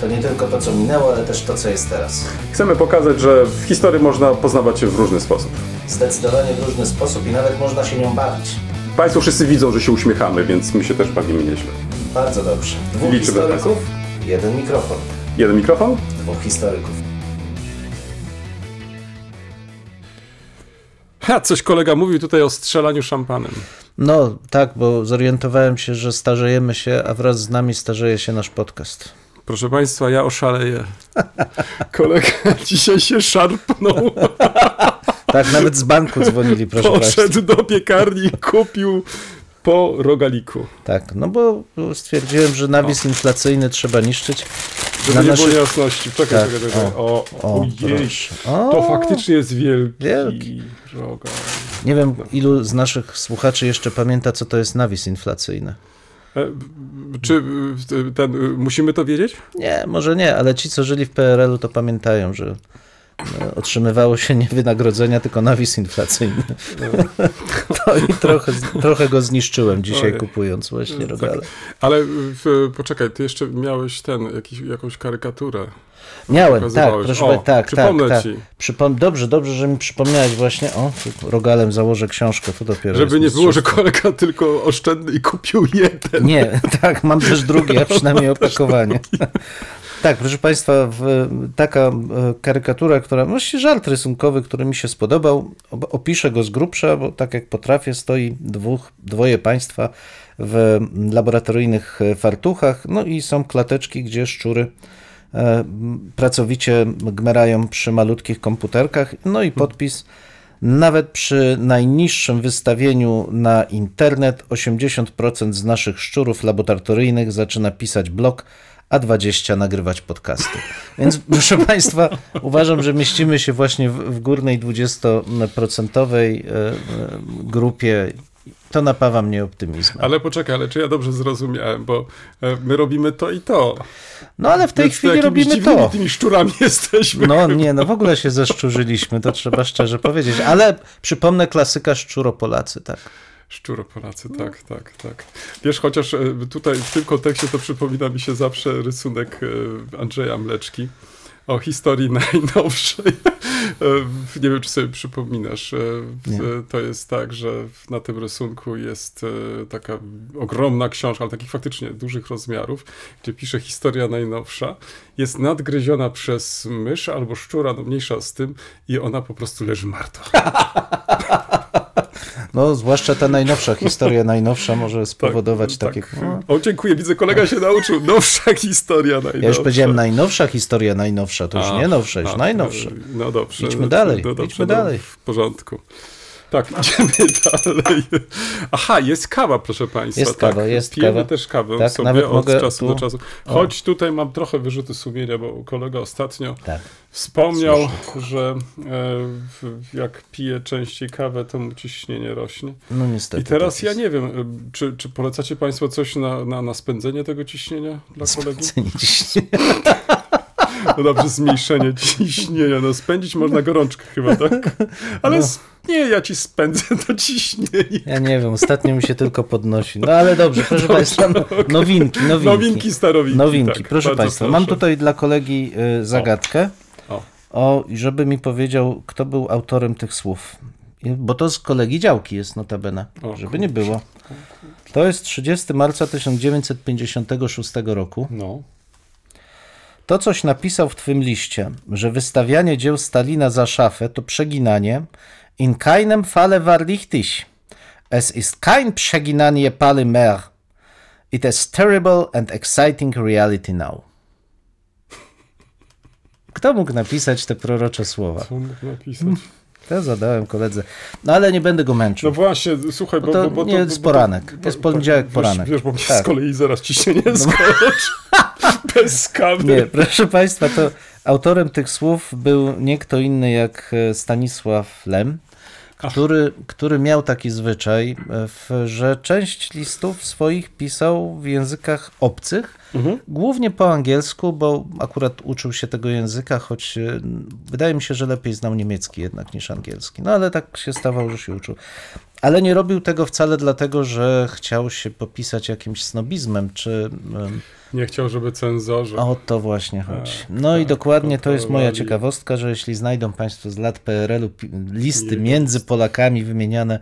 To nie tylko to, co minęło, ale też to, co jest teraz. Chcemy pokazać, że w historii można poznawać się w różny sposób. Zdecydowanie w różny sposób i nawet można się nią bawić. Państwo wszyscy widzą, że się uśmiechamy, więc my się też bawimy nieźle. Bardzo dobrze. Dwóch Liczymy historyków, jeden mikrofon. Jeden mikrofon? Dwóch historyków. Ha, coś kolega mówił tutaj o strzelaniu szampanem. No tak, bo zorientowałem się, że starzejemy się, a wraz z nami starzeje się nasz podcast. Proszę Państwa, ja oszaleję. Kolega dzisiaj się szarpnął, Tak, nawet z banku dzwonili, proszę Państwa. poszedł do piekarni i kupił po rogaliku. Tak, no bo stwierdziłem, że nawis inflacyjny trzeba niszczyć. Żeby Na nie naszych- było niejasności. Czekaj, Tak, czekaj, czekaj. O, o. O, To faktycznie jest wielki, Wielki. rogal. Nie wiem, ilu z naszych słuchaczy jeszcze pamięta, co to jest nawis inflacyjny. E, Czy e, ten, e, musimy to wiedzieć? Nie, może nie, ale ci, co żyli w PRL-u, to pamiętają, że otrzymywało się nie wynagrodzenia, tylko nawis inflacyjny. To i trochę, trochę go zniszczyłem dzisiaj, Ojej. kupując właśnie Tak. rogale. Ale w, poczekaj, ty jeszcze miałeś ten, jakiś, jakąś karykaturę. Miałem, tak, proszę O, tak, tak, przypomnę tak. ci. Przypom- dobrze, dobrze, że mi przypomniałeś właśnie, o, rogalem założę książkę, to dopiero Żeby nie było, że kolega tylko oszczędny i kupił jeden. Nie, tak, mam też drugie, a przynajmniej opakowanie. Tak, proszę Państwa, w, taka e, karykatura, która, właściwie żart rysunkowy, który mi się spodobał, ob- opiszę go z grubsza, bo tak jak potrafię, stoi dwóch, dwoje Państwa w laboratoryjnych e, fartuchach, no i są klateczki, gdzie szczury pracowicie gmerają przy malutkich komputerkach, no i podpis nawet przy najniższym wystawieniu na internet 80% z naszych szczurów laboratoryjnych zaczyna pisać blog, a 20 nagrywać podcasty. Więc proszę Państwa, uważam, że mieścimy się właśnie w, w górnej 20% e, e, grupie. To napawa mnie optymizmem. Ale poczekaj, ale czy ja dobrze zrozumiałem, bo e, my robimy to i to. No ale w tej Więc chwili robimy to. tymi szczurami jesteśmy. No nie, no w ogóle się zeszczurzyliśmy, to trzeba szczerze powiedzieć. Ale przypomnę klasyka Szczuropolacy, tak. Szczuro Polacy, tak, tak, tak. Wiesz, chociaż e, tutaj w tym kontekście to przypomina mi się zawsze rysunek e, Andrzeja Mleczki o historii najnowszej. E, Nie wiem, czy sobie przypominasz. e, Nie. To jest tak, że na tym rysunku jest e, taka ogromna książka, ale takich faktycznie dużych rozmiarów, gdzie pisze historia najnowsza. Jest nadgryziona przez mysz albo szczura, no mniejsza z tym, i ona po prostu leży martwa. No, zwłaszcza ta najnowsza historia, najnowsza może spowodować tak, takie... Tak. No, O, dziękuję, widzę, kolega się nauczył. Nowsza historia najnowsza. ja już powiedziałem najnowsza historia, najnowsza, to już A, nie nowsza, już a, najnowsza. No dobrze. Idźmy dalej, No dobrze, idźmy no, dalej. W porządku. Tak, idziemy dalej. Aha, jest kawa, proszę Państwa. Jest tak. kawa, jest Pijemy kawa. też kawę Tak, sobie nawet od mogę czasu tu- do czasu. Choć tutaj mam trochę wyrzuty sumienia, bo kolega ostatnio Tak. wspomniał, że e, jak pije częściej kawę, to mu ciśnienie rośnie. No niestety. I teraz tak ja nie wiem, e, czy, czy polecacie Państwo coś na, na, na spędzenie tego ciśnienia dla kolegi? Ceni ciśnienie. No dobrze, zmniejszenie ciśnienia. No spędzić można gorączkę chyba, tak? Ale No. nie, ja ci spędzę to ciśnienie. Ja nie wiem, ostatnio mi się tylko podnosi. No ale dobrze, proszę Państwa, no, nowinki, nowinki. Nowinki, starowinki. Nowinki, tak, proszę Państwa. proszę. Mam tutaj dla kolegi y, zagadkę. O. O, żeby mi powiedział, kto był autorem tych słów. Bo to z kolegi działki jest notabene, O, żeby nie było. To jest 30 marca 1956 roku. No. To coś napisał w twym liście, że wystawianie dzieł Stalina za szafę to przeginanie. In keinem Falle war richtig. Es ist kein przeginanie Pali mehr. It is terrible and exciting reality now. Kto mógł napisać te prorocze słowa? Co mógł napisać? To zadałem koledze. No ale nie będę go męczył. No właśnie, słuchaj, bo, to bo, bo nie jest poranek. Jest poniedziałek, wiesz, poranek. Wiesz, bo mnie Tak. z kolei zaraz ciśnienie skoczy. Bez kawy. Nie, proszę Państwa, to autorem tych słów był nie kto inny jak e, Stanisław Lem, który, który miał taki zwyczaj, e, że część listów swoich pisał w językach obcych, głównie po angielsku, bo akurat uczył się tego języka, choć e, wydaje mi się, że lepiej znał niemiecki jednak niż angielski. No ale tak się stawało, że się uczył. Ale nie robił tego wcale dlatego, że chciał się popisać jakimś snobizmem, czy... Nie chciał, żeby cenzorzy. o to właśnie chodzi. Tak, No i tak, dokładnie to jest moja ciekawostka, że jeśli znajdą Państwo z lat PRL-u listy między Polakami wymieniane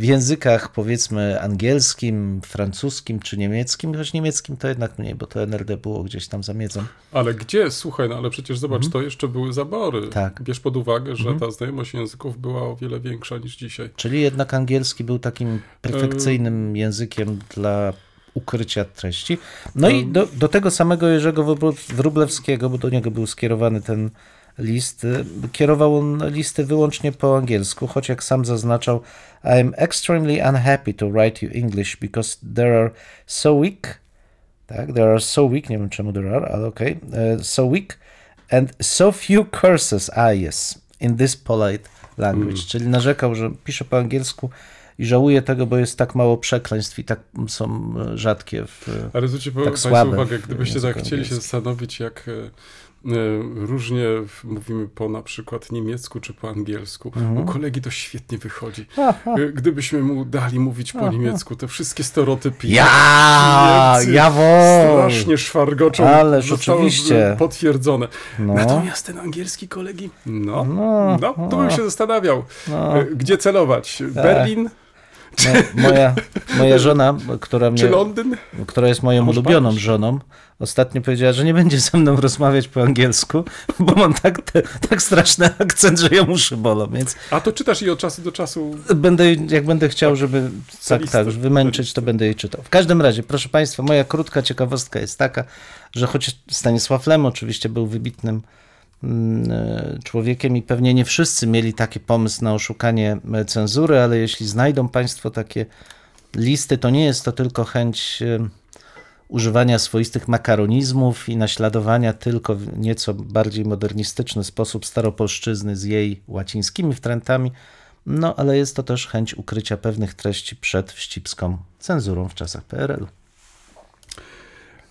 w językach powiedzmy angielskim, francuskim czy niemieckim, choć niemieckim to jednak mniej, bo to NRD było gdzieś tam za miedzą. Ale gdzie? Słuchaj, no ale przecież zobacz, to jeszcze były zabory. Tak. Bierz pod uwagę, że ta znajomość języków była o wiele większa niż dzisiaj. Czyli jednak angielski był takim perfekcyjnym językiem dla ukrycia treści. No i E, do, do tego samego Jerzego Wróble- Wróblewskiego, bo do niego był skierowany ten list, y, kierował on listy wyłącznie po angielsku, choć jak sam zaznaczał, I am extremely unhappy to write you English because there are so weak, tak, there are so weak, nie wiem czemu there are, ale okej, okay, so weak and so few curses, ah yes, in this polite language, czyli narzekał, że pisze po angielsku i żałuje tego, bo jest tak mało przekleństw i tak są e, rzadkie w... Ale zwróćcie Tak Państwo uwagę, gdybyście tak chcieli się zastanowić, jak e, e, różnie w- mówimy po na przykład niemiecku czy po angielsku. Mhm. U kolegi to świetnie wychodzi. E, Gdybyśmy mu dali mówić po niemiecku, te wszystkie stereotypy. Ja, jawohl! Strasznie szwargoczą. Ależ zostało oczywiście. potwierdzone. No. Natomiast ten angielski kolegi, no, No, no, to bym się zastanawiał, No. e, gdzie celować. Berlin No, moja, moja żona, która, mnie, która jest moją ulubioną Paryż? żoną, ostatnio powiedziała, że nie będzie ze mną rozmawiać po angielsku, bo mam tak, te, tak straszny akcent, że ją uszy bolą, więc A to czytasz i od czasu do czasu będę, jak będę chciał, żeby tak, tak, wymęczyć, to będę jej czytał. W każdym razie, proszę Państwa, moja krótka ciekawostka jest taka, że choć Stanisław Lem oczywiście był wybitnym człowiekiem i pewnie nie wszyscy mieli taki pomysł na oszukanie e, cenzury, ale jeśli znajdą Państwo takie listy, to nie jest to tylko chęć e, używania swoistych makaronizmów i naśladowania tylko w nieco bardziej modernistyczny sposób staropolszczyzny z jej łacińskimi wtrętami, no ale jest to też chęć ukrycia pewnych treści przed wścibską cenzurą w czasach PRL-u.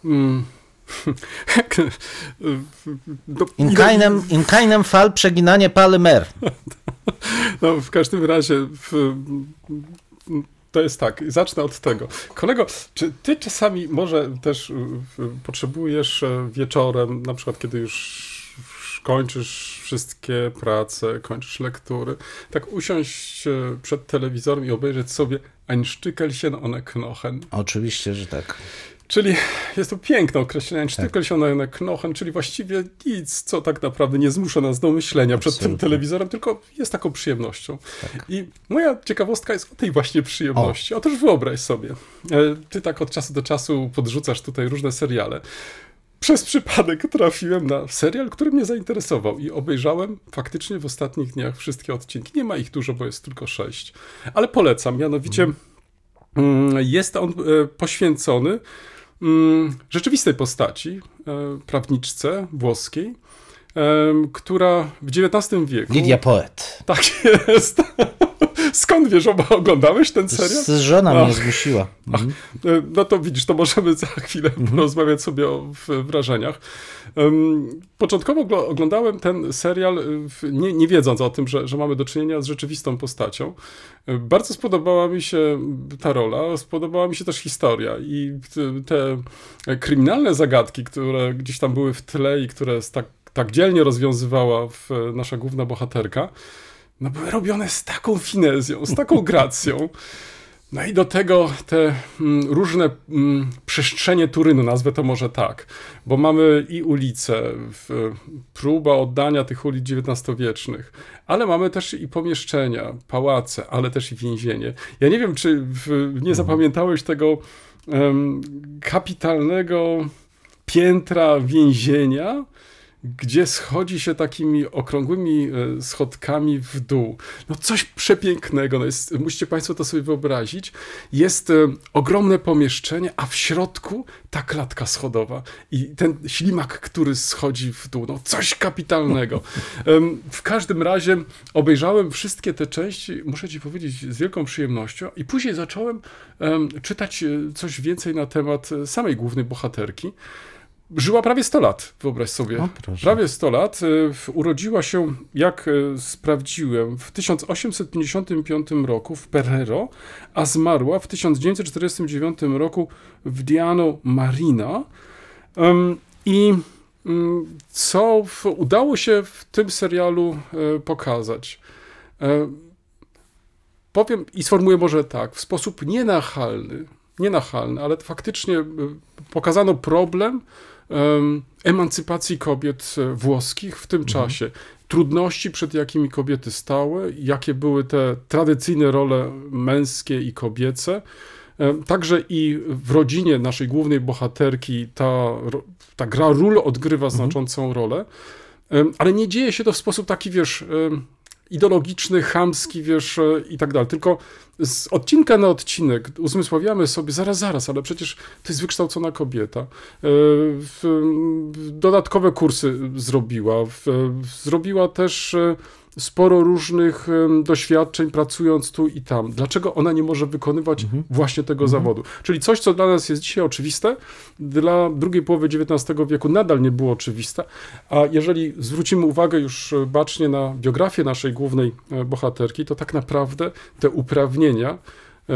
Mm. No, In ile- keinem, in keinem Fall przeginanie polymer. no, w każdym razie w, to jest tak, zacznę od tego. Kolego, czy ty czasami może też potrzebujesz e, wieczorem, na przykład kiedy już kończysz wszystkie prace, kończysz lektury, tak usiąść e, przed telewizorem i obejrzeć sobie Ein Stückelchen ohne Knochen. Oczywiście, że tak. Czyli jest to piękne określenie, ein Stückelchen ohne Knochen, czyli właściwie nic, co tak naprawdę nie zmusza nas do myślenia przed tym Absolutnie. telewizorem, tylko jest taką przyjemnością. I moja ciekawostka jest o tej właśnie przyjemności. Otóż wyobraź sobie, e, ty tak od czasu do czasu podrzucasz tutaj różne seriale. Przez przypadek trafiłem na serial, który mnie zainteresował i obejrzałem faktycznie w ostatnich dniach wszystkie odcinki. Nie ma ich dużo, bo jest tylko sześć, ale polecam. Mianowicie mm, jest on e, poświęcony rzeczywistej postaci, e, prawniczce włoskiej, em, która w XIX wieku... Lidia Poet. Tak jest. Skąd wiesz, oba oglądałeś ten serial? Z żona mnie zmusiła. Mhm. E, No to widzisz, to możemy za chwilę porozmawiać sobie o wrażeniach. Początkowo oglądałem ten serial, e, nie, nie wiedząc o tym, że, że mamy do czynienia z rzeczywistą postacią. E, Bardzo spodobała mi się ta rola, spodobała mi się też historia i te- kryminalne zagadki, które gdzieś tam były w tle i które tak, tak dzielnie rozwiązywała nasza główna bohaterka, no były robione z taką finezją, z taką gracją. No i do tego te mm, różne mm, przestrzenie Turynu, nazwę to może tak, bo mamy i ulice, w, próba oddania tych ulic XIX-wiecznych, ale mamy też i pomieszczenia, pałace, ale też i więzienie. Ja nie wiem, czy w, nie zapamiętałeś tego em, kapitalnego piętra więzienia, gdzie schodzi się takimi okrągłymi e, schodkami w dół. No coś przepięknego, no jest, musicie Państwo to sobie wyobrazić. Jest e, ogromne pomieszczenie, a w środku ta klatka schodowa i ten ślimak, który schodzi w dół. No coś kapitalnego. W każdym razie obejrzałem wszystkie te części, muszę Ci powiedzieć, z wielką przyjemnością i później zacząłem em, czytać e, coś więcej na temat samej głównej bohaterki. Żyła prawie 100 lat, wyobraź sobie. Prawie 100 lat. w- Urodziła się, jak e, sprawdziłem, w 1855 roku w Perero, a zmarła w 1949 roku w Diano Marina. I mm, co udało się w tym serialu e, pokazać? E, powiem i sformułuję może tak, w sposób nienachalny, nienachalny, ale faktycznie e, pokazano problem em, emancypacji kobiet e, włoskich w tym czasie. Trudności, przed jakimi kobiety stały, jakie były te tradycyjne role męskie i kobiece. Także i w rodzinie naszej głównej bohaterki ta, ta gra ról odgrywa znaczącą rolę, Em, ale nie dzieje się to w sposób taki, wiesz, ideologiczny, chamski, wiesz, e, i tak dalej. Tylko z odcinka na odcinek uzmysławiamy sobie, zaraz, zaraz, ale przecież to jest wykształcona kobieta. E, Dodatkowe kursy zrobiła. Zrobiła też e, sporo różnych doświadczeń pracując tu i tam. Dlaczego ona nie może wykonywać właśnie tego zawodu? Czyli coś, co dla nas jest dzisiaj oczywiste, dla drugiej połowy XIX wieku nadal nie było oczywiste, a jeżeli zwrócimy uwagę już e, bacznie na biografię naszej głównej e, bohaterki, to tak naprawdę te uprawnienia e,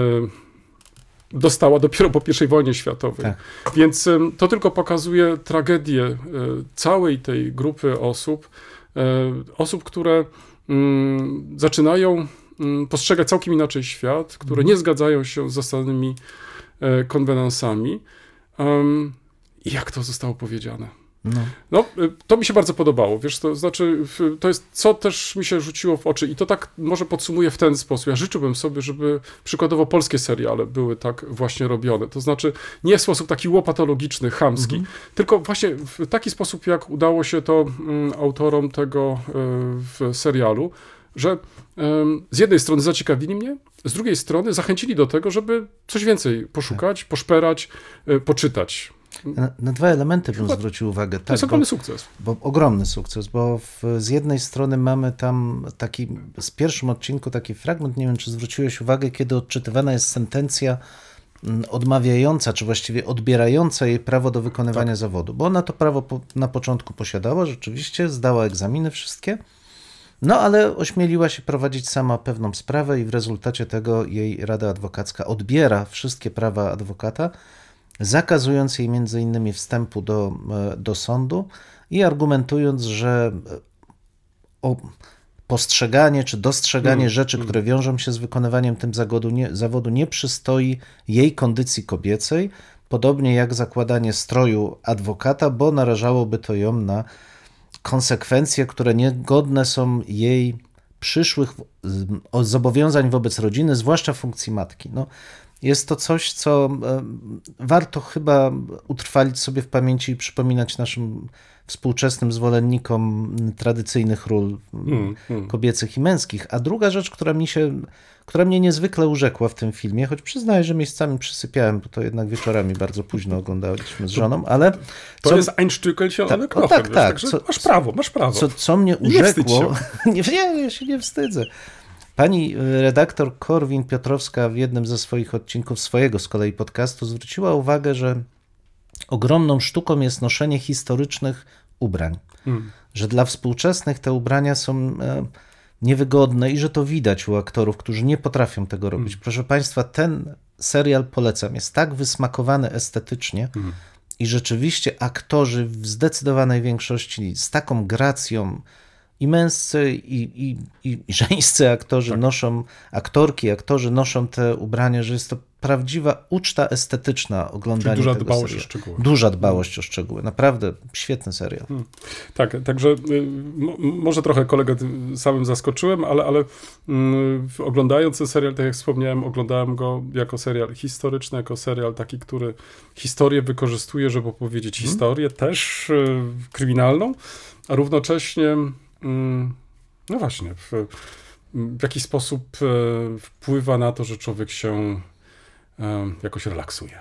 dostała dopiero po I wojnie światowej. Tak. Więc to tylko pokazuje tragedię całej tej grupy osób, osób, które zaczynają mm, postrzegać całkiem inaczej świat, które nie zgadzają się z zasadnymi e, konwenansami. I jak to zostało powiedziane? No. No, y, to mi się bardzo podobało, wiesz, to znaczy, to jest, co też mi się rzuciło w oczy i to tak może podsumuję w ten sposób. Ja życzyłbym sobie, żeby przykładowo polskie seriale były tak właśnie robione, to znaczy nie w sposób taki łopatologiczny, chamski, tylko właśnie w taki sposób, jak udało się to mm, autorom tego y, w serialu, że z jednej strony zaciekawili mnie, z drugiej strony zachęcili do tego, żeby coś więcej poszukać, poszperać, y, poczytać. Na, na dwa elementy bym Chyba zwrócił uwagę. To jest Tak, bo, ogromny sukces. bo ogromny sukces, bo w, z jednej strony mamy tam taki, z pierwszym odcinku taki fragment, nie wiem czy zwróciłeś uwagę, kiedy odczytywana jest sentencja mm, odmawiająca, czy właściwie odbierająca jej prawo do wykonywania Tak. zawodu, bo ona to prawo po, na początku posiadała, rzeczywiście, zdała egzaminy wszystkie, no ale ośmieliła się prowadzić sama pewną sprawę i w rezultacie tego jej rada adwokacka odbiera wszystkie prawa adwokata, zakazując jej między innymi wstępu do, e, do sądu i argumentując, że e, o postrzeganie czy dostrzeganie Mm, rzeczy, które wiążą się z wykonywaniem tym zawodu nie, zawodu nie przystoi jej kondycji kobiecej, podobnie jak zakładanie stroju adwokata, bo narażałoby to ją na konsekwencje, które niegodne są jej przyszłych zobowiązań wobec rodziny, zwłaszcza funkcji matki. No, jest to coś, co warto chyba utrwalić sobie w pamięci i przypominać naszym współczesnym zwolennikom tradycyjnych ról Mm, mm. kobiecych i męskich. A druga rzecz, która mi się, która mnie niezwykle urzekła w tym filmie, choć przyznaję, że miejscami przysypiałem, bo to jednak wieczorami bardzo późno oglądaliśmy z żoną, ale To co, jest ein Stückelchen Tak, tak, tak, tak, co- masz prawo, masz prawo. co, co mnie urzekło. Nie, nie, ja się nie wstydzę. Pani y, redaktor Korwin Piotrowska w jednym ze swoich odcinków swojego z kolei podcastu zwróciła uwagę, że ogromną sztuką jest noszenie historycznych ubrań. Mm. Że dla współczesnych te ubrania są e, niewygodne i że to widać u aktorów, którzy nie potrafią tego robić. Proszę Państwa, ten serial polecam. Jest tak wysmakowany estetycznie i rzeczywiście aktorzy w zdecydowanej większości z taką gracją i męscy, i, i, i, i żeńscy aktorzy noszą, aktorki, aktorzy noszą te ubrania, że jest to prawdziwa uczta estetyczna oglądania Czyli duża tego dbałość o szczegóły. Duża dbałość o szczegóły. Naprawdę świetny serial. Tak, także y, mo- może trochę kolegę samym zaskoczyłem, ale, ale mm, oglądając ten serial, tak jak wspomniałem, oglądałem go jako serial historyczny, jako serial taki, który historię wykorzystuje, żeby opowiedzieć historię, też y, kryminalną. a równocześnie, no właśnie, w, w jakiś sposób e, wpływa na to, że człowiek się e, jakoś relaksuje.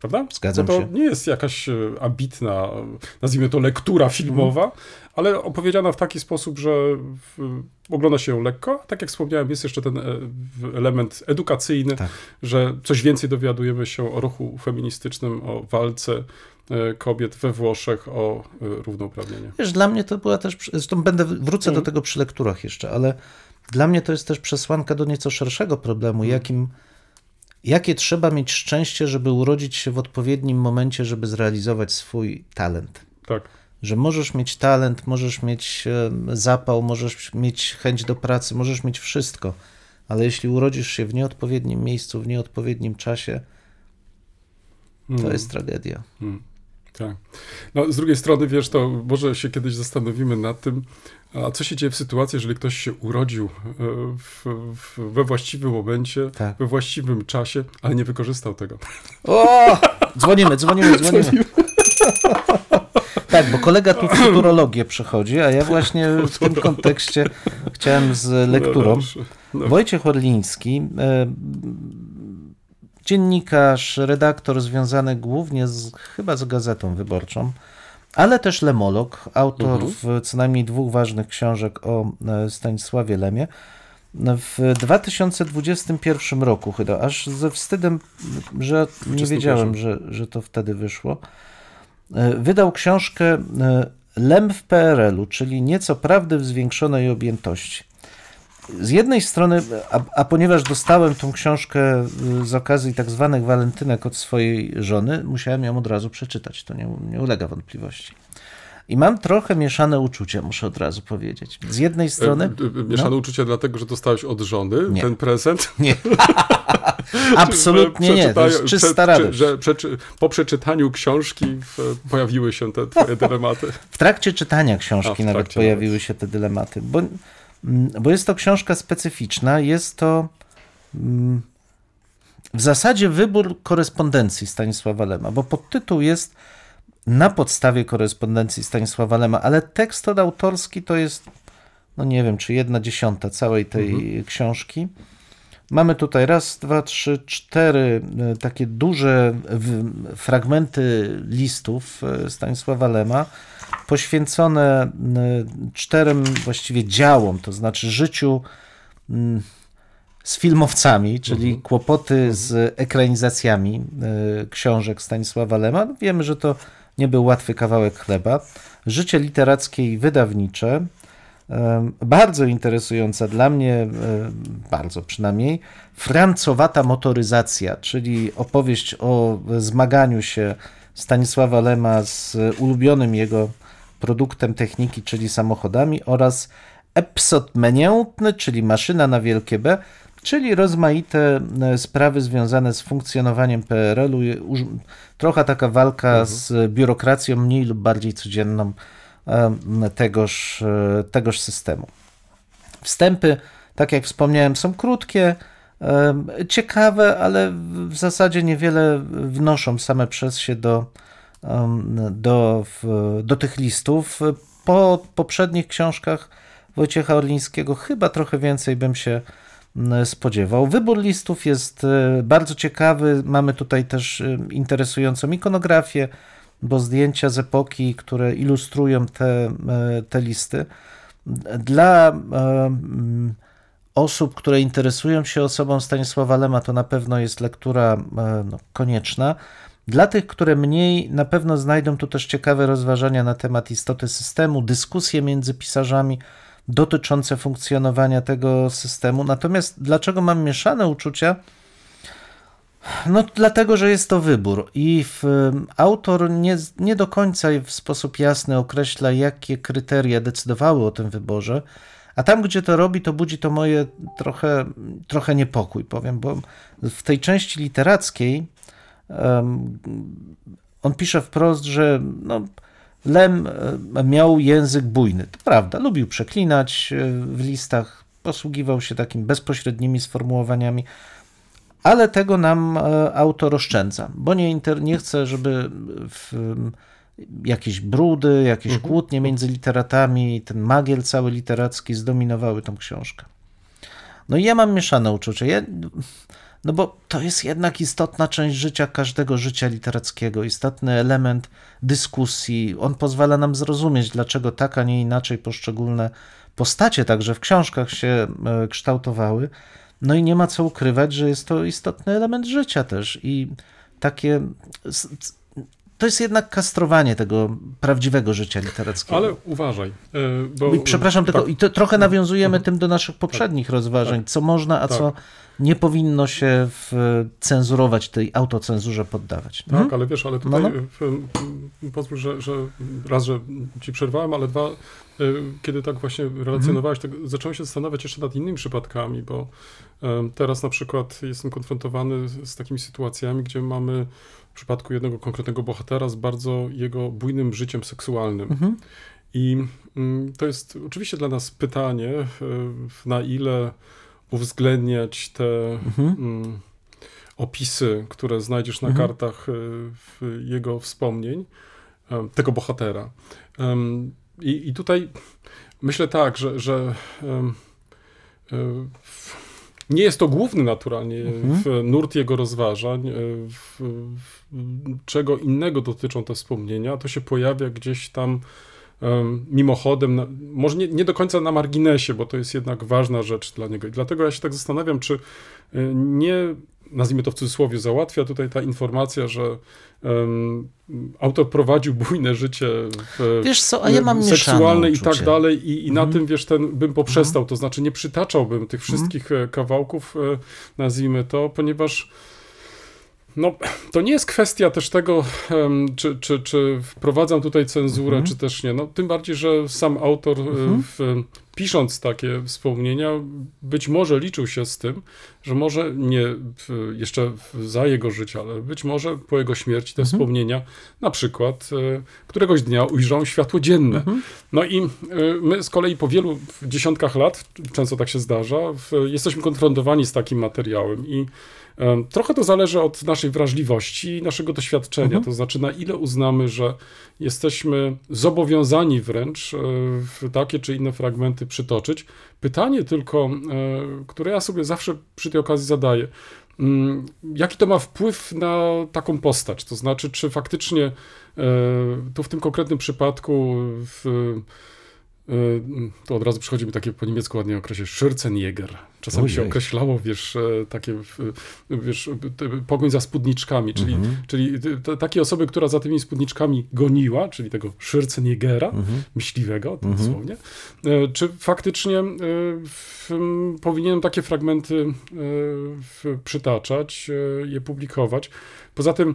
Prawda? Zgadzam no to się. nie jest jakaś e, ambitna, e, nazwijmy to lektura filmowa, ale opowiedziana w taki sposób, że ogląda się ją lekko. Tak jak wspomniałem, jest jeszcze ten e, element edukacyjny, Tak. że coś więcej dowiadujemy się o ruchu feministycznym, o walce kobiet we Włoszech, o równouprawnienie. Wiesz, dla mnie to była też, zresztą będę, wrócę do tego przy lekturach jeszcze, ale dla mnie to jest też przesłanka do nieco szerszego problemu, jakim, jakie trzeba mieć szczęście, żeby urodzić się w odpowiednim momencie, żeby zrealizować swój talent. Tak. Że możesz mieć talent, możesz mieć e, zapał, możesz mieć chęć do pracy, możesz mieć wszystko, ale jeśli urodzisz się w nieodpowiednim miejscu, w nieodpowiednim czasie, to jest tragedia. Tak. No, z drugiej strony, wiesz, to może się kiedyś zastanowimy nad tym, a co się dzieje w sytuacji, jeżeli ktoś się urodził e, w, w, we właściwym momencie, Tak. we właściwym czasie, ale nie wykorzystał tego. O! Dzwonimy, dzwonimy, dzwonimy. Tak, bo kolega tu futurologię przechodzi, a ja właśnie w tym kontekście chciałem z lekturą. No, dobrze. no. Wojciech Orliński, e, dziennikarz, redaktor związany głównie z, chyba z Gazetą Wyborczą, ale też lemolog, autor w co najmniej dwóch ważnych książek o e, Stanisławie Lemie. W 2021 roku chyba, aż ze wstydem, że nie 21. wiedziałem, że, że to wtedy wyszło, e, wydał książkę e, Lem w PRL-u, czyli nieco prawdy w zwiększonej objętości. Z jednej strony, a, a ponieważ dostałem tą książkę y, z okazji tak zwanych walentynek od swojej żony, musiałem ją od razu przeczytać, to nie, nie ulega wątpliwości. I mam trochę mieszane uczucia, muszę od razu powiedzieć. Z jednej strony... E, e, Mieszane uczucie dlatego, że dostałeś od żony Nie. ten prezent? Nie. Absolutnie nie, to jest czysta radość. Że po przeczytaniu książki pojawiły się te twoje dylematy. W trakcie czytania książki A, w nawet trakcie pojawiły nawet. się te dylematy, bo, bo jest to książka specyficzna, jest to mm, w zasadzie wybór korespondencji Stanisława Lema, bo podtytuł jest na podstawie korespondencji Stanisława Lema, ale tekst autorski to jest, no nie wiem, czy jedna dziesiąta całej tej książki. Mamy tutaj raz, dwa, trzy, cztery e, takie duże fragmenty listów e, Stanisława Lema, poświęcone e, czterem właściwie działom, to znaczy życiu mm, z filmowcami, czyli kłopoty z ekranizacjami książek Stanisława Lema. Wiemy, że to nie był łatwy kawałek chleba. Życie literackie i wydawnicze. Bardzo interesująca dla mnie, bardzo przynajmniej, francowata motoryzacja, czyli opowieść o zmaganiu się Stanisława Lema z ulubionym jego produktem techniki, czyli samochodami oraz Epsot Meniętny, czyli maszyna na wielkie B, czyli rozmaite sprawy związane z funkcjonowaniem PRL-u. Trochę taka walka z biurokracją mniej lub bardziej codzienną tegoż, e, tegoż systemu. Wstępy, tak jak wspomniałem, są krótkie, ciekawe, ale w- zasadzie niewiele wnoszą same przez się do, do, do tych listów. Po poprzednich książkach Wojciecha Orlińskiego chyba trochę więcej bym się spodziewał. Wybór listów jest e, bardzo ciekawy. Mamy tutaj też interesującą ikonografię, bo zdjęcia z epoki, które ilustrują te, e, te listy. Dla e, mm, osób, które interesują się osobą Stanisława Lema, to na pewno jest lektura e, no, konieczna. Dla tych, które mniej, na pewno znajdą tu też ciekawe rozważania na temat istoty systemu, dyskusje między pisarzami dotyczące funkcjonowania tego systemu. Natomiast dlaczego mam mieszane uczucia? No, dlatego, że jest to wybór i w, autor nie, nie do końca w sposób jasny określa, jakie kryteria decydowały o tym wyborze, a tam, gdzie to robi, to budzi to moje trochę, trochę niepokój, powiem, bo w tej części literackiej em, on pisze wprost, że no, Lem miał język bujny. To prawda, lubił przeklinać e, w listach, posługiwał się takimi bezpośrednimi sformułowaniami, ale tego nam e, autor oszczędza, bo nie, inter, nie chce, żeby w, jakieś brudy, jakieś kłótnie między literatami, ten magiel cały literacki zdominowały tą książkę. No i ja mam mieszane uczucie. Ja, no bo to jest jednak istotna część życia każdego życia literackiego, istotny element dyskusji. On pozwala nam zrozumieć, dlaczego tak, a nie inaczej poszczególne postacie także w książkach się e, kształtowały. No i nie ma co ukrywać, że jest to istotny element życia też i takie to jest jednak kastrowanie tego prawdziwego życia literackiego. Ale uważaj. e, Bo, I przepraszam, tylko tak, i to trochę nawiązujemy tym do naszych poprzednich rozważań, co można, a Tak. co nie powinno się w, cenzurować, tej autocenzurze poddawać. Tak, Mhm. ale wiesz, ale tutaj No, m, pozwól, że, że raz, że ci przerwałem, ale dwa, kiedy tak właśnie relacjonowałeś, tak zacząłem się zastanawiać jeszcze nad innymi przypadkami, bo teraz na przykład jestem konfrontowany z, takimi sytuacjami, gdzie mamy przypadku jednego konkretnego bohatera z bardzo jego bujnym życiem seksualnym. Mhm. I mm, to jest oczywiście dla nas pytanie, y, na ile uwzględniać te Mhm. mm, opisy, które znajdziesz na Mhm. kartach w jego wspomnień, em, tego bohatera. I, I tutaj myślę tak, że, że nie jest to główny naturalnie Mhm. w nurt jego rozważań, w, w, czego innego dotyczą te wspomnienia, to się pojawia gdzieś tam em, mimochodem, na, może nie, nie do końca na marginesie, bo to jest jednak ważna rzecz dla niego. I dlatego ja się tak zastanawiam, czy y, nie, nazwijmy to w cudzysłowie, załatwia tutaj ta informacja, że em, autor prowadził bujne życie w, Wiesz co, a ja mam seksualne i tak dalej i, i na Mhm. tym, wiesz, ten bym poprzestał, to znaczy nie przytaczałbym tych wszystkich e, kawałków, e, nazwijmy to, ponieważ no, to nie jest kwestia też tego, czy, czy, czy wprowadzam tutaj cenzurę, Mhm. czy też nie. No, tym bardziej, że sam autor, e, Mhm. w, pisząc takie wspomnienia, być może liczył się z tym, że może nie w, jeszcze za jego życia, ale być może po jego śmierci te Mhm. wspomnienia, na przykład, e, któregoś dnia ujrzą światło dzienne. Mhm. No i my z kolei po wielu dziesiątkach lat, często tak się zdarza, w, jesteśmy konfrontowani z takim materiałem i trochę to zależy od naszej wrażliwości i naszego doświadczenia, Mhm. to znaczy na ile uznamy, że jesteśmy zobowiązani wręcz e, w takie czy inne fragmenty przytoczyć. Pytanie tylko, e, które ja sobie zawsze przy tej okazji zadaję, mm, jaki to ma wpływ na taką postać? To znaczy, czy faktycznie e, tu w tym konkretnym przypadku w, to od razu przychodzi mi takie po niemiecku ładnie okresie Schürzenjäger. Czasami się Ojej. określało, wiesz, e, takie, wiesz, pogoń za spódniczkami, czyli, Mhm. czyli takie osoby, która za tymi spódniczkami goniła, czyli tego Schürzenjägera, Mhm. myśliwego, to Mhm. dosłownie, e, czy faktycznie e, powinienem takie fragmenty przytaczać, je publikować. Poza tym,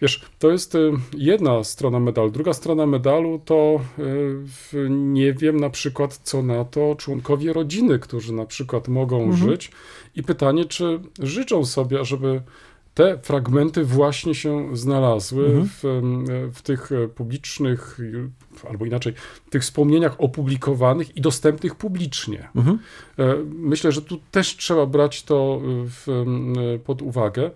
wiesz, to jest e, jedna strona medalu. Druga strona medalu to w, nie wiem na przykład, co na to członkowie rodziny, którzy na przykład mogą Mhm. żyć i pytanie, czy życzą sobie, żeby te fragmenty właśnie się znalazły Mhm. w, em, w tych publicznych, albo inaczej, w tych wspomnieniach opublikowanych i dostępnych publicznie. Mhm. Myślę, że tu też trzeba brać to w, pod uwagę.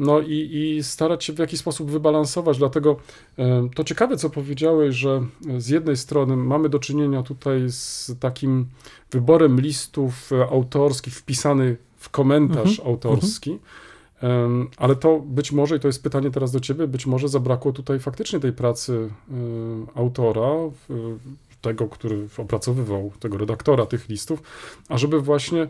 No i, i starać się w jakiś sposób wybalansować. Dlatego e, to ciekawe, co powiedziałeś, że z jednej strony mamy do czynienia tutaj z takim wyborem listów e, autorskich wpisany w komentarz Mhm, autorski. Ale to być może, i to jest pytanie teraz do ciebie, być może zabrakło tutaj faktycznie tej pracy autora, tego, który opracowywał, tego redaktora tych listów, ażeby właśnie y,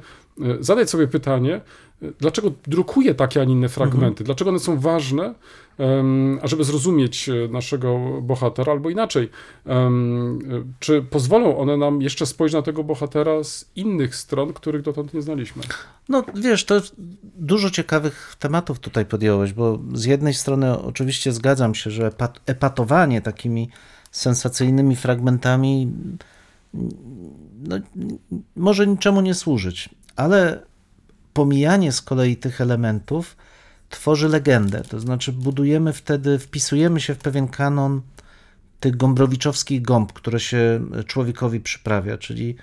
zadać sobie pytanie, y, dlaczego drukuje takie, a nie inne fragmenty, dlaczego one są ważne, em, ażeby zrozumieć y, naszego bohatera, albo inaczej, czy pozwolą one nam jeszcze spojrzeć na tego bohatera z innych stron, których dotąd nie znaliśmy. No wiesz, to dużo ciekawych tematów tutaj podjąłeś, bo z jednej strony oczywiście zgadzam się, że epat- epatowanie takimi sensacyjnymi fragmentami no, może niczemu nie służyć, ale pomijanie z kolei tych elementów tworzy legendę, to znaczy budujemy wtedy, wpisujemy się w pewien kanon tych gombrowiczowskich gąb, które się człowiekowi przyprawia, czyli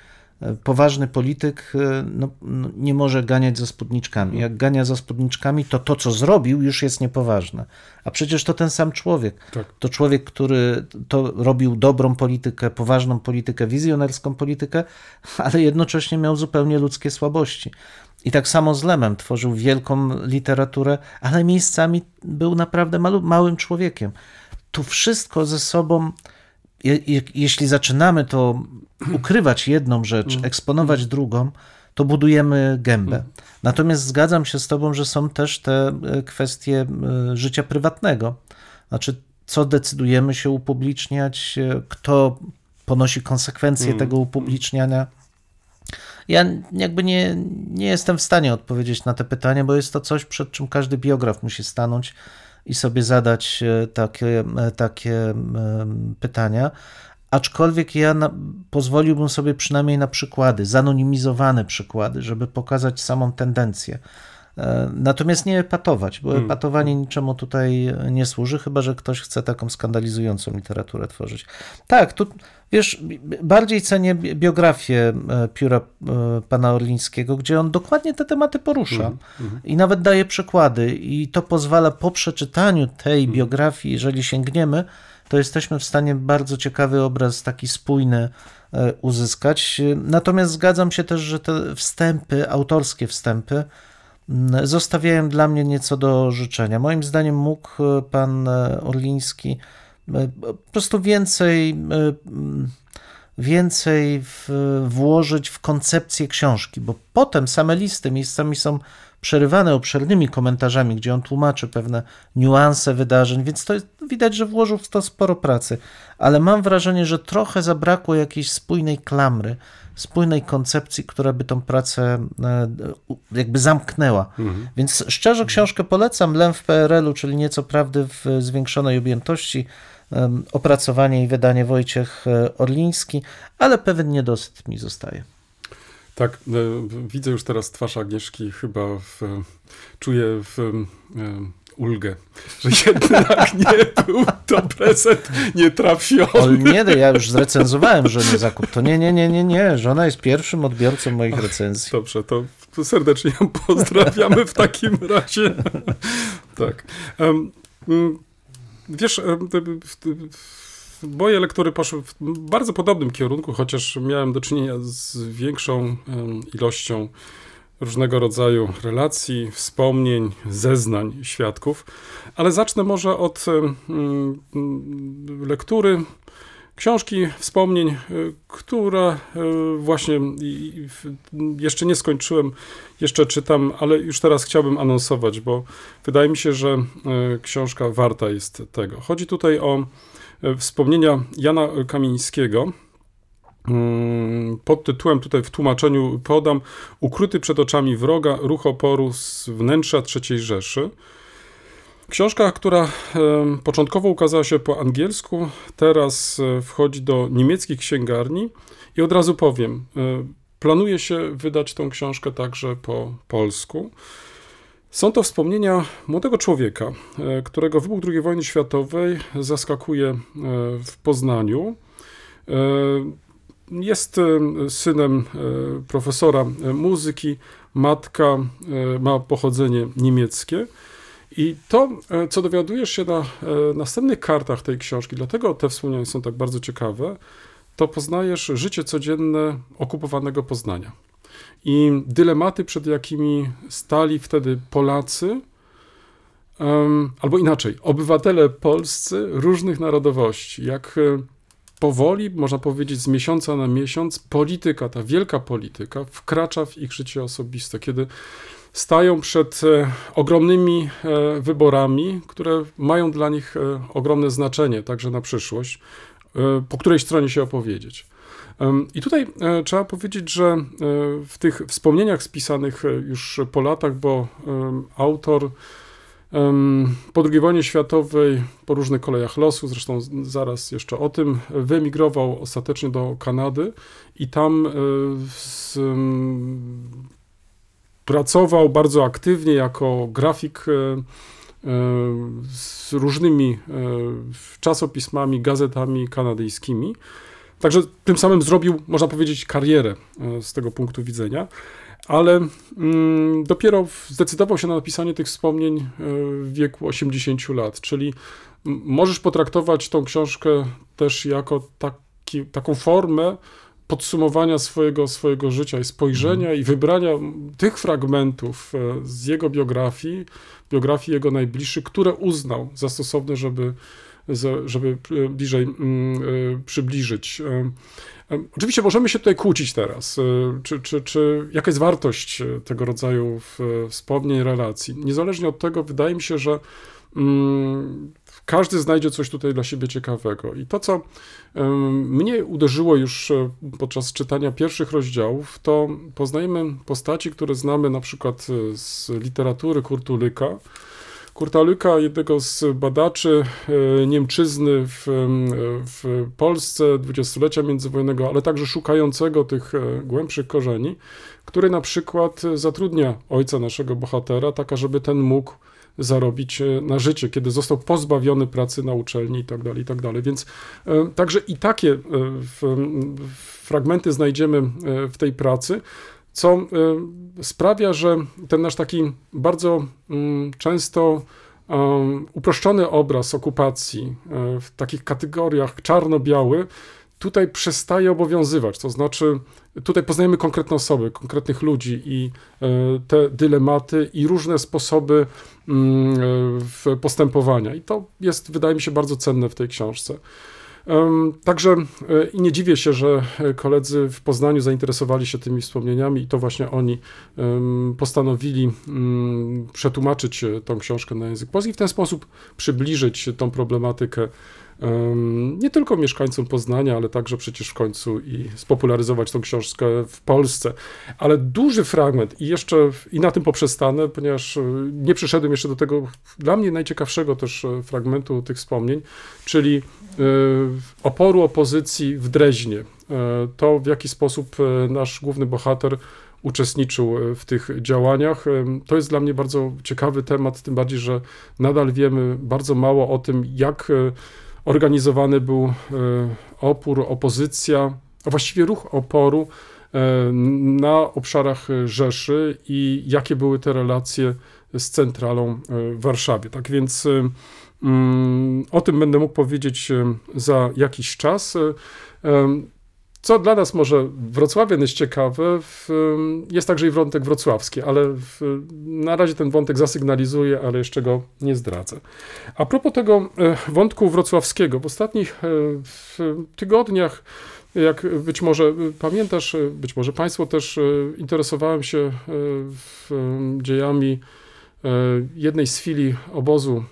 Poważny polityk e, no, no, nie może ganiać za spódniczkami. Jak gania za spódniczkami, to to, co zrobił, już jest niepoważne. A przecież to ten sam człowiek. Tak. To człowiek, który to robił dobrą politykę, poważną politykę, wizjonerską politykę, ale jednocześnie miał zupełnie ludzkie słabości. I tak samo z Lemem tworzył wielką literaturę, ale miejscami był naprawdę malu, małym człowiekiem. Tu wszystko ze sobą, je, je, jeśli zaczynamy to ukrywać jedną rzecz, eksponować drugą, to budujemy gębę. Natomiast zgadzam się z Tobą, że są też te e, kwestie e, życia prywatnego. Znaczy, co decydujemy się upubliczniać, e, kto ponosi konsekwencje tego upubliczniania. Ja jakby nie, nie jestem w stanie odpowiedzieć na te pytania, bo jest to coś, przed czym każdy biograf musi stanąć i sobie zadać e, takie, e, takie em, pytania. Aczkolwiek ja na, pozwoliłbym sobie przynajmniej na przykłady, zanonimizowane przykłady, żeby pokazać samą tendencję. E, Natomiast nie epatować, bo epatowanie niczemu tutaj nie służy, chyba że ktoś chce taką skandalizującą literaturę tworzyć. Tak, tu wiesz, bardziej cenię bi- biografię e, pióra e, pana Orlińskiego, gdzie on dokładnie te tematy porusza i nawet daje przykłady, i to pozwala po przeczytaniu tej biografii, jeżeli sięgniemy, to jesteśmy w stanie bardzo ciekawy obraz, taki spójny uzyskać. Natomiast zgadzam się też, że te wstępy, autorskie wstępy, zostawiają dla mnie nieco do życzenia. Moim zdaniem mógł e, pan e, Orliński e, po prostu więcej, więcej włożyć w koncepcję książki, bo potem same listy miejscami są przerywane obszernymi komentarzami, gdzie on tłumaczy pewne niuanse wydarzeń, więc to jest, widać, że włożył w to sporo pracy, ale mam wrażenie, że trochę zabrakło jakiejś spójnej klamry, spójnej koncepcji, która by tą pracę e, jakby zamknęła. Więc szczerze książkę polecam, Lem w PRL-u, czyli nieco prawdy w zwiększonej objętości, opracowanie i wydanie Wojciech e, Orliński, ale pewien niedosyt mi zostaje. Tak, e, widzę już teraz twarz Agnieszki, chyba w, czuję w, e, ulgę, że jednak nie był to prezent nietrafiony. O nie, ja już zrecenzowałem żonie zakup. To nie, nie, nie, nie, nie. Żona jest pierwszym odbiorcą moich recenzji. Dobrze, to serdecznie ją pozdrawiamy w takim razie. tak. Mm, wiesz, moje lektury poszły w bardzo podobnym kierunku, chociaż miałem do czynienia z większą ilością różnego rodzaju relacji, wspomnień, zeznań świadków, ale zacznę może od mm, lektury książki, wspomnień, y, która y, właśnie jeszcze nie skończyłem, jeszcze czytam, ale już teraz chciałbym anonsować, bo wydaje mi się, że y, książka warta jest tego. Chodzi tutaj o wspomnienia Jana Kamińskiego. Mm, Pod tytułem tutaj w tłumaczeniu podam Ukryty przed oczami wroga, ruch oporu z wnętrza III Rzeszy. Książka, która początkowo ukazała się po angielsku, teraz e, wchodzi do niemieckich księgarni i od razu powiem, e, planuje się wydać tą książkę także po polsku. Są to wspomnienia młodego człowieka, e, którego wybuch II wojny światowej zaskakuje e, w Poznaniu. E, Jest synem profesora muzyki, matka ma pochodzenie niemieckie. I to, co dowiadujesz się na następnych kartach tej książki, dlatego te wspomnienia są tak bardzo ciekawe, to poznajesz życie codzienne okupowanego Poznania. I dylematy, przed jakimi stali wtedy Polacy, albo inaczej, obywatele polscy różnych narodowości, jak e, powoli, można powiedzieć, z miesiąca na miesiąc, polityka, ta wielka polityka, wkracza w ich życie osobiste, kiedy stają przed e, ogromnymi e, wyborami, które mają dla nich ogromne znaczenie, także na przyszłość, po której stronie się opowiedzieć. I tutaj e, trzeba powiedzieć, że e, w tych wspomnieniach spisanych e, już po latach, bo autor po II wojnie światowej, po różnych kolejach losu, zresztą zaraz jeszcze o tym, wyemigrował ostatecznie do Kanady i tam z, pracował bardzo aktywnie jako grafik z różnymi czasopismami, gazetami kanadyjskimi. Także tym samym zrobił, można powiedzieć, karierę e, z tego punktu widzenia. Ale mm, dopiero zdecydował się na napisanie tych wspomnień e, w wieku 80 lat, czyli możesz potraktować tą książkę też jako taki, taką formę podsumowania swojego, swojego życia i spojrzenia i wybrania tych fragmentów e, z jego biografii, biografii jego najbliższych, które uznał za stosowne, żeby, żeby e, bliżej mm, e, przybliżyć. E, Oczywiście możemy się tutaj kłócić teraz, czy, czy, czy jaka jest wartość tego rodzaju wspomnień, relacji. Niezależnie od tego, wydaje mi się, że mm, każdy znajdzie coś tutaj dla siebie ciekawego. I to, co mnie uderzyło już podczas czytania pierwszych rozdziałów, to poznajemy postaci, które znamy na przykład z literatury Kurtulyka. Kurtalyka, jednego z badaczy e, Niemczyzny w, w Polsce dwudziestolecia międzywojennego, ale także szukającego tych e, głębszych korzeni, który na przykład zatrudnia ojca naszego bohatera, tak żeby ten mógł zarobić e, na życie, kiedy został pozbawiony pracy na uczelni i tak dalej, i tak. Więc także i takie fragmenty znajdziemy w tej pracy, co e, sprawia, że ten nasz taki bardzo mm, często um, uproszczony obraz okupacji e, w takich kategoriach czarno-biały tutaj przestaje obowiązywać. To znaczy, tutaj poznajemy konkretne osoby, konkretnych ludzi i te dylematy i różne sposoby mm, postępowania. I to jest, wydaje mi się, bardzo cenne w tej książce. Także e, i nie dziwię się, że e, koledzy w Poznaniu zainteresowali się tymi wspomnieniami i to właśnie oni postanowili mm, przetłumaczyć e, tą książkę na język polski w ten sposób przybliżyć tą problematykę em, nie tylko mieszkańcom Poznania, ale także przecież w końcu i spopularyzować tą książkę w Polsce. Ale duży fragment i jeszcze i na tym poprzestanę, ponieważ e, nie przyszedłem jeszcze do tego dla mnie najciekawszego też e, fragmentu tych wspomnień, czyli e, oporu opozycji w Dreźnie. To, w jaki sposób nasz główny bohater uczestniczył w tych działaniach. To jest dla mnie bardzo ciekawy temat, tym bardziej, że nadal wiemy bardzo mało o tym, jak organizowany był e, opór, opozycja, a właściwie ruch oporu e, na obszarach Rzeszy i jakie były te relacje z centralą e, w Warszawie. Tak więc mm, o tym będę mógł powiedzieć za jakiś czas. Co dla nas może Wrocławien jest ciekawe, w, jest także i wątek wrocławski, ale w, na razie ten wątek zasygnalizuję, ale jeszcze go nie zdradzę. A propos tego e, wątku wrocławskiego, w ostatnich e, w tygodniach, jak być może e, pamiętasz, być może Państwo też interesowałem się dziejami jednej z filii obozu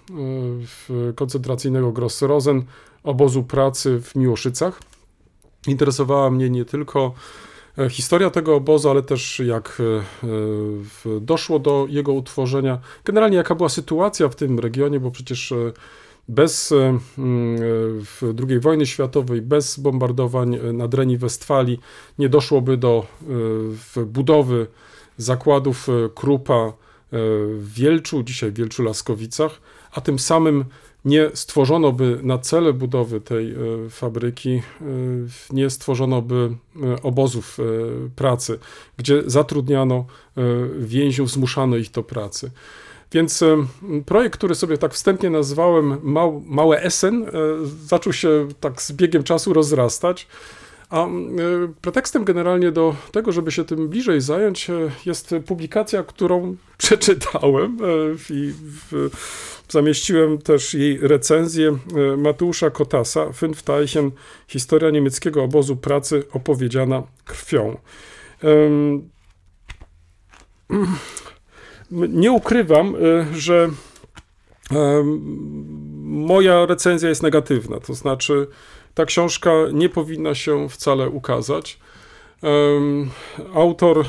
koncentracyjnego Gross-Rosen, obozu pracy w Miłoszycach. Interesowała mnie nie tylko e, historia tego obozu, ale też jak e, e, doszło do jego utworzenia. Generalnie jaka była sytuacja w tym regionie, bo przecież bez II wojny światowej, bez bombardowań e, na Dreni Westfalii nie doszłoby do budowy zakładów Krupa w Wielczu, dzisiaj w Wielczu Laskowicach, a tym samym nie stworzono by na cele budowy tej e, fabryki, e, nie stworzono by e, obozów pracy, gdzie zatrudniano więźniów, zmuszano ich do pracy. Więc projekt, który sobie tak wstępnie nazwałem Mał, Małe Essen, zaczął się tak z biegiem czasu rozrastać. A pretekstem generalnie do tego, żeby się tym bliżej zająć, jest publikacja, którą przeczytałem i w, zamieściłem też jej recenzję e, Mateusza Kotasa, Fünf Teichen, historia niemieckiego obozu pracy opowiedziana krwią. Nie ukrywam, e, że moja recenzja jest negatywna, to znaczy ta książka nie powinna się wcale ukazać. Autor e,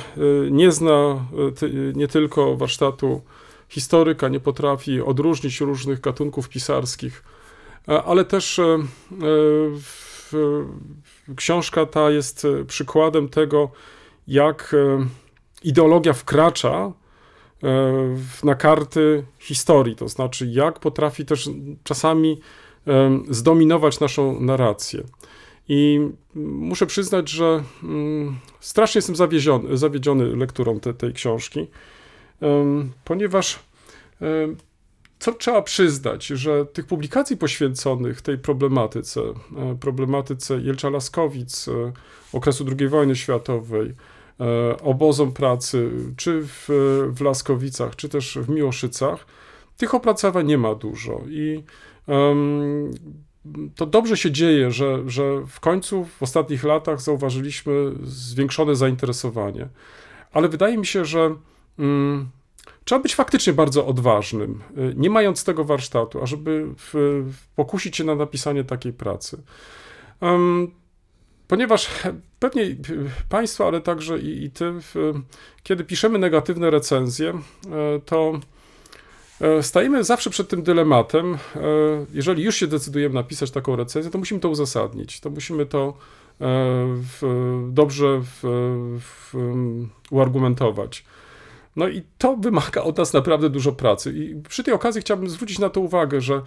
nie zna nie tylko warsztatu historyka, nie potrafi odróżnić różnych gatunków pisarskich, e, ale też e, e, książka ta jest przykładem tego, jak ideologia wkracza na karty historii, to znaczy jak potrafi też czasami zdominować naszą narrację. I muszę przyznać, że mm, strasznie jestem zawiedziony, zawiedziony lekturą te, tej książki, ponieważ co trzeba przyznać, że tych publikacji poświęconych tej problematyce, e, problematyce Jelcza Laskowic, e, okresu II wojny światowej, e, obozom pracy, czy w, w Laskowicach, czy też w Miłoszycach, tych opracowań nie ma dużo. I em, to dobrze się dzieje, że, że w końcu w ostatnich latach zauważyliśmy zwiększone zainteresowanie. Ale wydaje mi się, że trzeba być faktycznie bardzo odważnym, y, nie mając tego warsztatu, ażeby pokusić się na napisanie takiej pracy. Ponieważ pewnie y, Państwo, ale także i, i Ty, kiedy piszemy negatywne recenzje, e, to e, stajemy zawsze przed tym dylematem. e, Jeżeli już się decydujemy napisać taką recenzję, to musimy to uzasadnić. To musimy to w, dobrze w, w, uargumentować. No i to wymaga od nas naprawdę dużo pracy. I przy tej okazji chciałbym zwrócić na to uwagę, że e,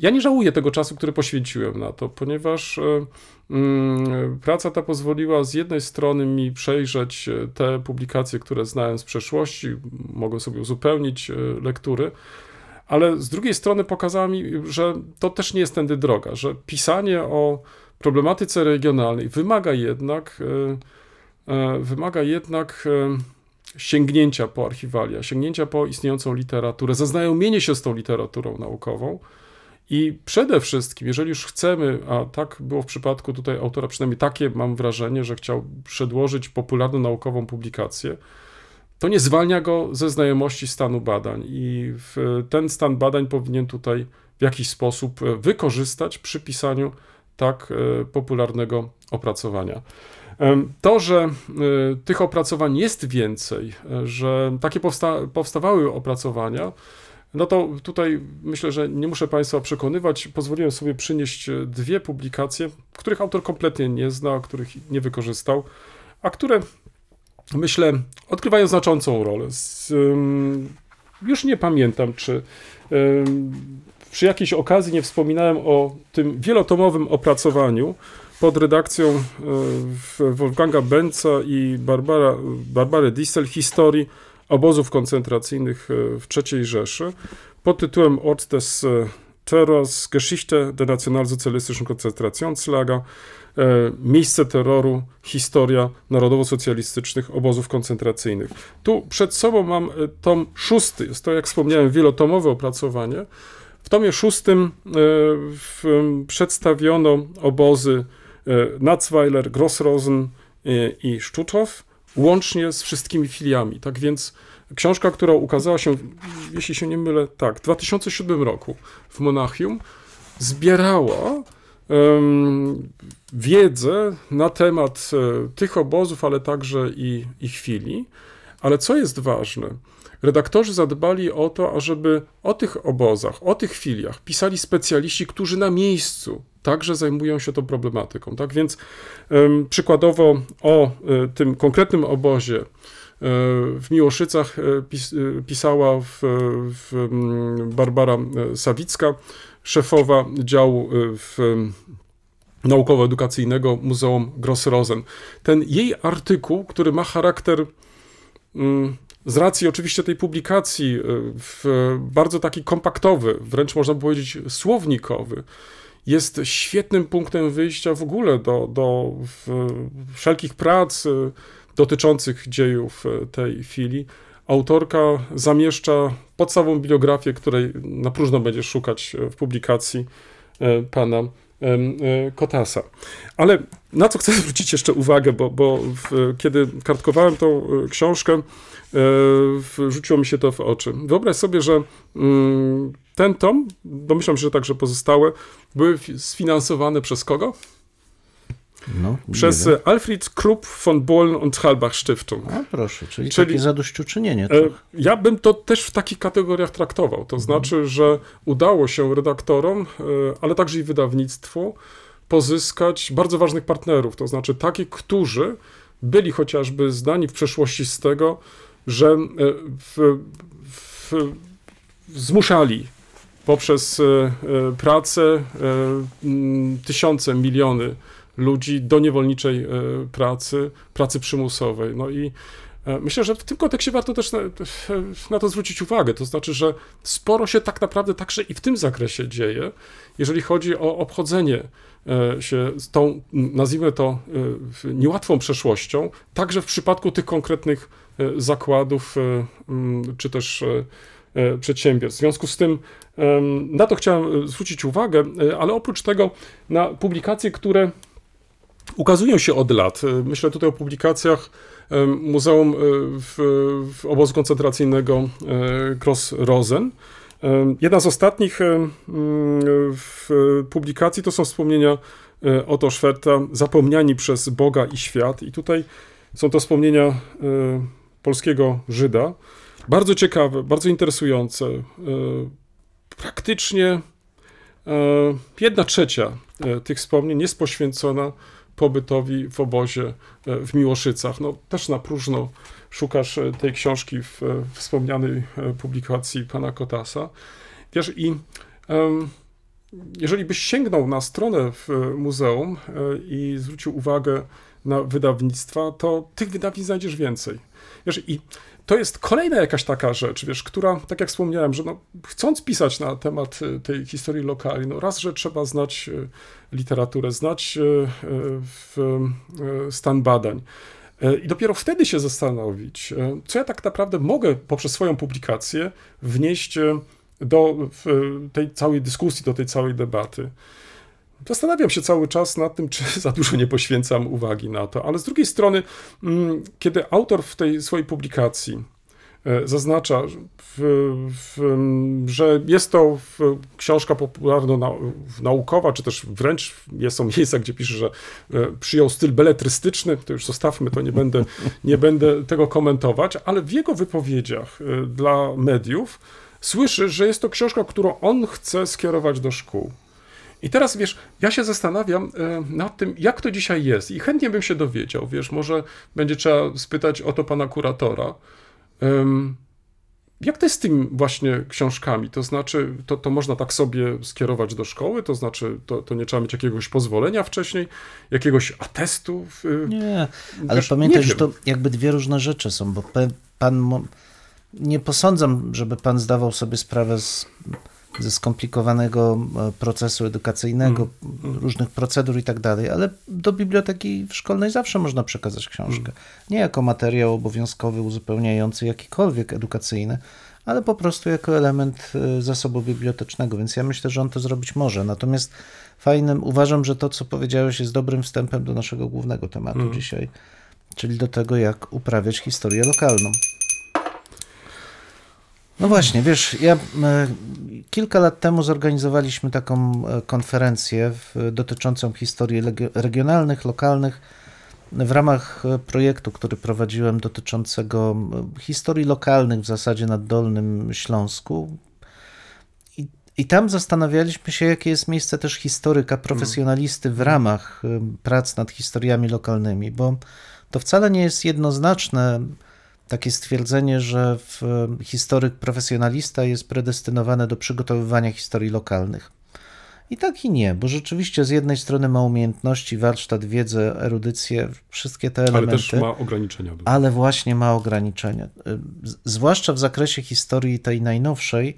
ja nie żałuję tego czasu, który poświęciłem na to, ponieważ e, mm, praca ta pozwoliła z jednej strony mi przejrzeć e, te publikacje, które znałem z przeszłości, mogłem sobie uzupełnić lektury, ale z drugiej strony pokazała mi, że to też nie jest tędy droga, że pisanie o problematyce regionalnej wymaga jednak, wymaga jednak sięgnięcia po archiwalia, sięgnięcia po istniejącą literaturę, zaznajomienie się z tą literaturą naukową. I przede wszystkim, jeżeli już chcemy, a tak było w przypadku tutaj autora, przynajmniej takie mam wrażenie, że chciał przedłożyć popularną naukową publikację, to nie zwalnia go ze znajomości stanu badań. I ten stan badań powinien tutaj w jakiś sposób e, wykorzystać przy pisaniu tak e, popularnego opracowania. To, że e, tych opracowań jest więcej, e, że takie powsta powstawały opracowania, no to tutaj myślę, że nie muszę Państwa przekonywać. Pozwoliłem sobie przynieść e, dwie publikacje, których autor kompletnie nie zna, których nie wykorzystał, a które myślę odgrywają znaczącą rolę. Już nie pamiętam, czy przy jakiejś okazji nie wspominałem o tym wielotomowym opracowaniu redakcją e, Wolfganga Benca i Barbara, Barbary Diesel historii obozów koncentracyjnych e, w III Rzeszy pod tytułem Ort des e, Terrors Geschichte der nationalsozialistischen Konzentrationslager Miejsce terroru, historia narodowo-socjalistycznych obozów koncentracyjnych. Tu przed sobą mam tom szósty, jest to, jak wspomniałem, wielotomowe opracowanie. W tomie szóstym przedstawiono obozy Natzweiler, Grossrosen e, i Stutthof, łącznie z wszystkimi filiami. Tak więc książka, która ukazała się, jeśli się nie mylę, tak, w 2007 roku w Monachium, zbierała em, wiedzę na temat e, tych obozów, ale także i ich chwili. Ale co jest ważne, redaktorzy zadbali o to, ażeby o tych obozach, o tych filiach pisali specjaliści, którzy na miejscu także zajmują się tą problematyką. Tak więc przykładowo o e, tym konkretnym obozie e, w Miłoszycach e, pis, pisała w, w Barbara Sawicka, szefowa działu w naukowo-edukacyjnego Muzeum Grossrosen. Ten jej artykuł, który ma charakter z racji oczywiście tej publikacji, bardzo taki kompaktowy, wręcz można powiedzieć słownikowy, jest świetnym punktem wyjścia w ogóle do, do wszelkich prac y, dotyczących dziejów y, tej chwili. Autorka zamieszcza podstawową bibliografię, której na próżno będzie szukać y, w publikacji pana Kotasa. Ale na co chcę zwrócić jeszcze uwagę, bo, bo w, kiedy kartkowałem tą książkę, w- rzuciło mi się to w oczy. Wyobraź sobie, że mm, ten tom, domyślam się, że także pozostałe, były fi- sfinansowane przez kogo? No, Przez wiem. e, Alfred Krupp von Bohlen und Halbach Stiftung. A proszę, czyli, Czyli- takie zadośćuczynienie. E, trochę. Ja bym to też w takich kategoriach traktował. To znaczy, że udało się redaktorom, e, ale także i wydawnictwu pozyskać bardzo ważnych partnerów. To znaczy takich, którzy byli chociażby znani w przeszłości z tego, że e, w, w, zmuszali poprzez e, e, pracę e, tysiące, miliony ludzi do niewolniczej pracy, pracy przymusowej. No i myślę, że w tym kontekście warto też na, na to zwrócić uwagę. To znaczy, że sporo się tak naprawdę także i w tym zakresie dzieje, jeżeli chodzi o obchodzenie się z tą, nazwijmy to, niełatwą przeszłością, także w przypadku tych konkretnych zakładów czy też przedsiębiorstw. W związku z tym na to chciałem e, zwrócić uwagę, e, ale oprócz tego na publikacje, które ukazują się od lat. E, Myślę tutaj o publikacjach Muzeum e, w, w obozu koncentracyjnego e, Gross-Rosen. Em, Jedna z ostatnich publikacji to są wspomnienia e, Otto Schwerta Zapomniani przez Boga i świat. I tutaj są to wspomnienia e, polskiego Żyda. Bardzo ciekawe, bardzo interesujące. E, Praktycznie e, jedna trzecia e, tych wspomnień jest poświęcona pobytowi w obozie w Miłoszycach. No, też na próżno szukasz tej książki w wspomnianej publikacji pana Kotasa. Wiesz, i jeżeli byś sięgnął na stronę w muzeum i zwrócił uwagę na wydawnictwa, to tych wydawnictw znajdziesz więcej. Wiesz, i to jest kolejna jakaś taka rzecz, wiesz, która, tak jak wspomniałem, że no, chcąc pisać na temat e, tej historii lokali, no raz, że trzeba znać e, literaturę, znać e, stan badań. I dopiero wtedy się zastanowić, co ja tak naprawdę mogę poprzez swoją publikację wnieść do tej całej dyskusji, do tej całej debaty. Zastanawiam się cały czas nad tym, czy za dużo nie poświęcam uwagi na to, ale z drugiej strony, mm, kiedy autor w tej swojej publikacji e, zaznacza, że jest to książka popularno-naukowa, czy też wręcz są miejsca, gdzie pisze, że e, przyjął styl beletrystyczny, to już zostawmy to, nie będę, nie będę tego komentować, ale w jego wypowiedziach e, dla mediów słyszy, że jest to książka, którą on chce skierować do szkół. I teraz, wiesz, ja się zastanawiam e, nad tym, jak to dzisiaj jest i chętnie bym się dowiedział, wiesz, może będzie trzeba spytać o to pana kuratora. Jak to jest z tymi właśnie książkami? To znaczy, to, to można tak sobie skierować do szkoły? To znaczy, to, to nie trzeba mieć jakiegoś pozwolenia wcześniej, jakiegoś atestu? w- Nie, ale Wiesz, pamiętaj, nie że to jakby dwie różne rzeczy są, bo pan. Nie posądzam, żeby pan zdawał sobie sprawę z, ze skomplikowanego e, procesu edukacyjnego, Mm, różnych procedur i tak dalej, ale do biblioteki szkolnej zawsze można przekazać książkę. Mm. Nie jako materiał obowiązkowy, uzupełniający jakikolwiek edukacyjny, ale po prostu jako element e, zasobu bibliotecznego, więc ja myślę, że on to zrobić może. Natomiast fajnym, uważam, że to, co powiedziałeś, jest dobrym wstępem do naszego głównego tematu Mhm. dzisiaj, czyli do tego, jak uprawiać historię lokalną. No właśnie, wiesz, ja e, kilka lat temu zorganizowaliśmy taką e, konferencję w, dotyczącą historii regionalnych, lokalnych w ramach e, projektu, który prowadziłem dotyczącego historii lokalnych w zasadzie na Dolnym Śląsku. I, I tam zastanawialiśmy się, jakie jest miejsce też historyka, profesjonalisty w ramach prac nad historiami lokalnymi, bo to wcale nie jest jednoznaczne takie stwierdzenie, że historyk profesjonalista jest predestynowany do przygotowywania historii lokalnych. I tak i nie, bo rzeczywiście z jednej strony ma umiejętności, warsztat, wiedzę, erudycję, wszystkie te Ale elementy, też ma ograniczenia. ale właśnie ma ograniczenia. Zwłaszcza w zakresie historii tej najnowszej,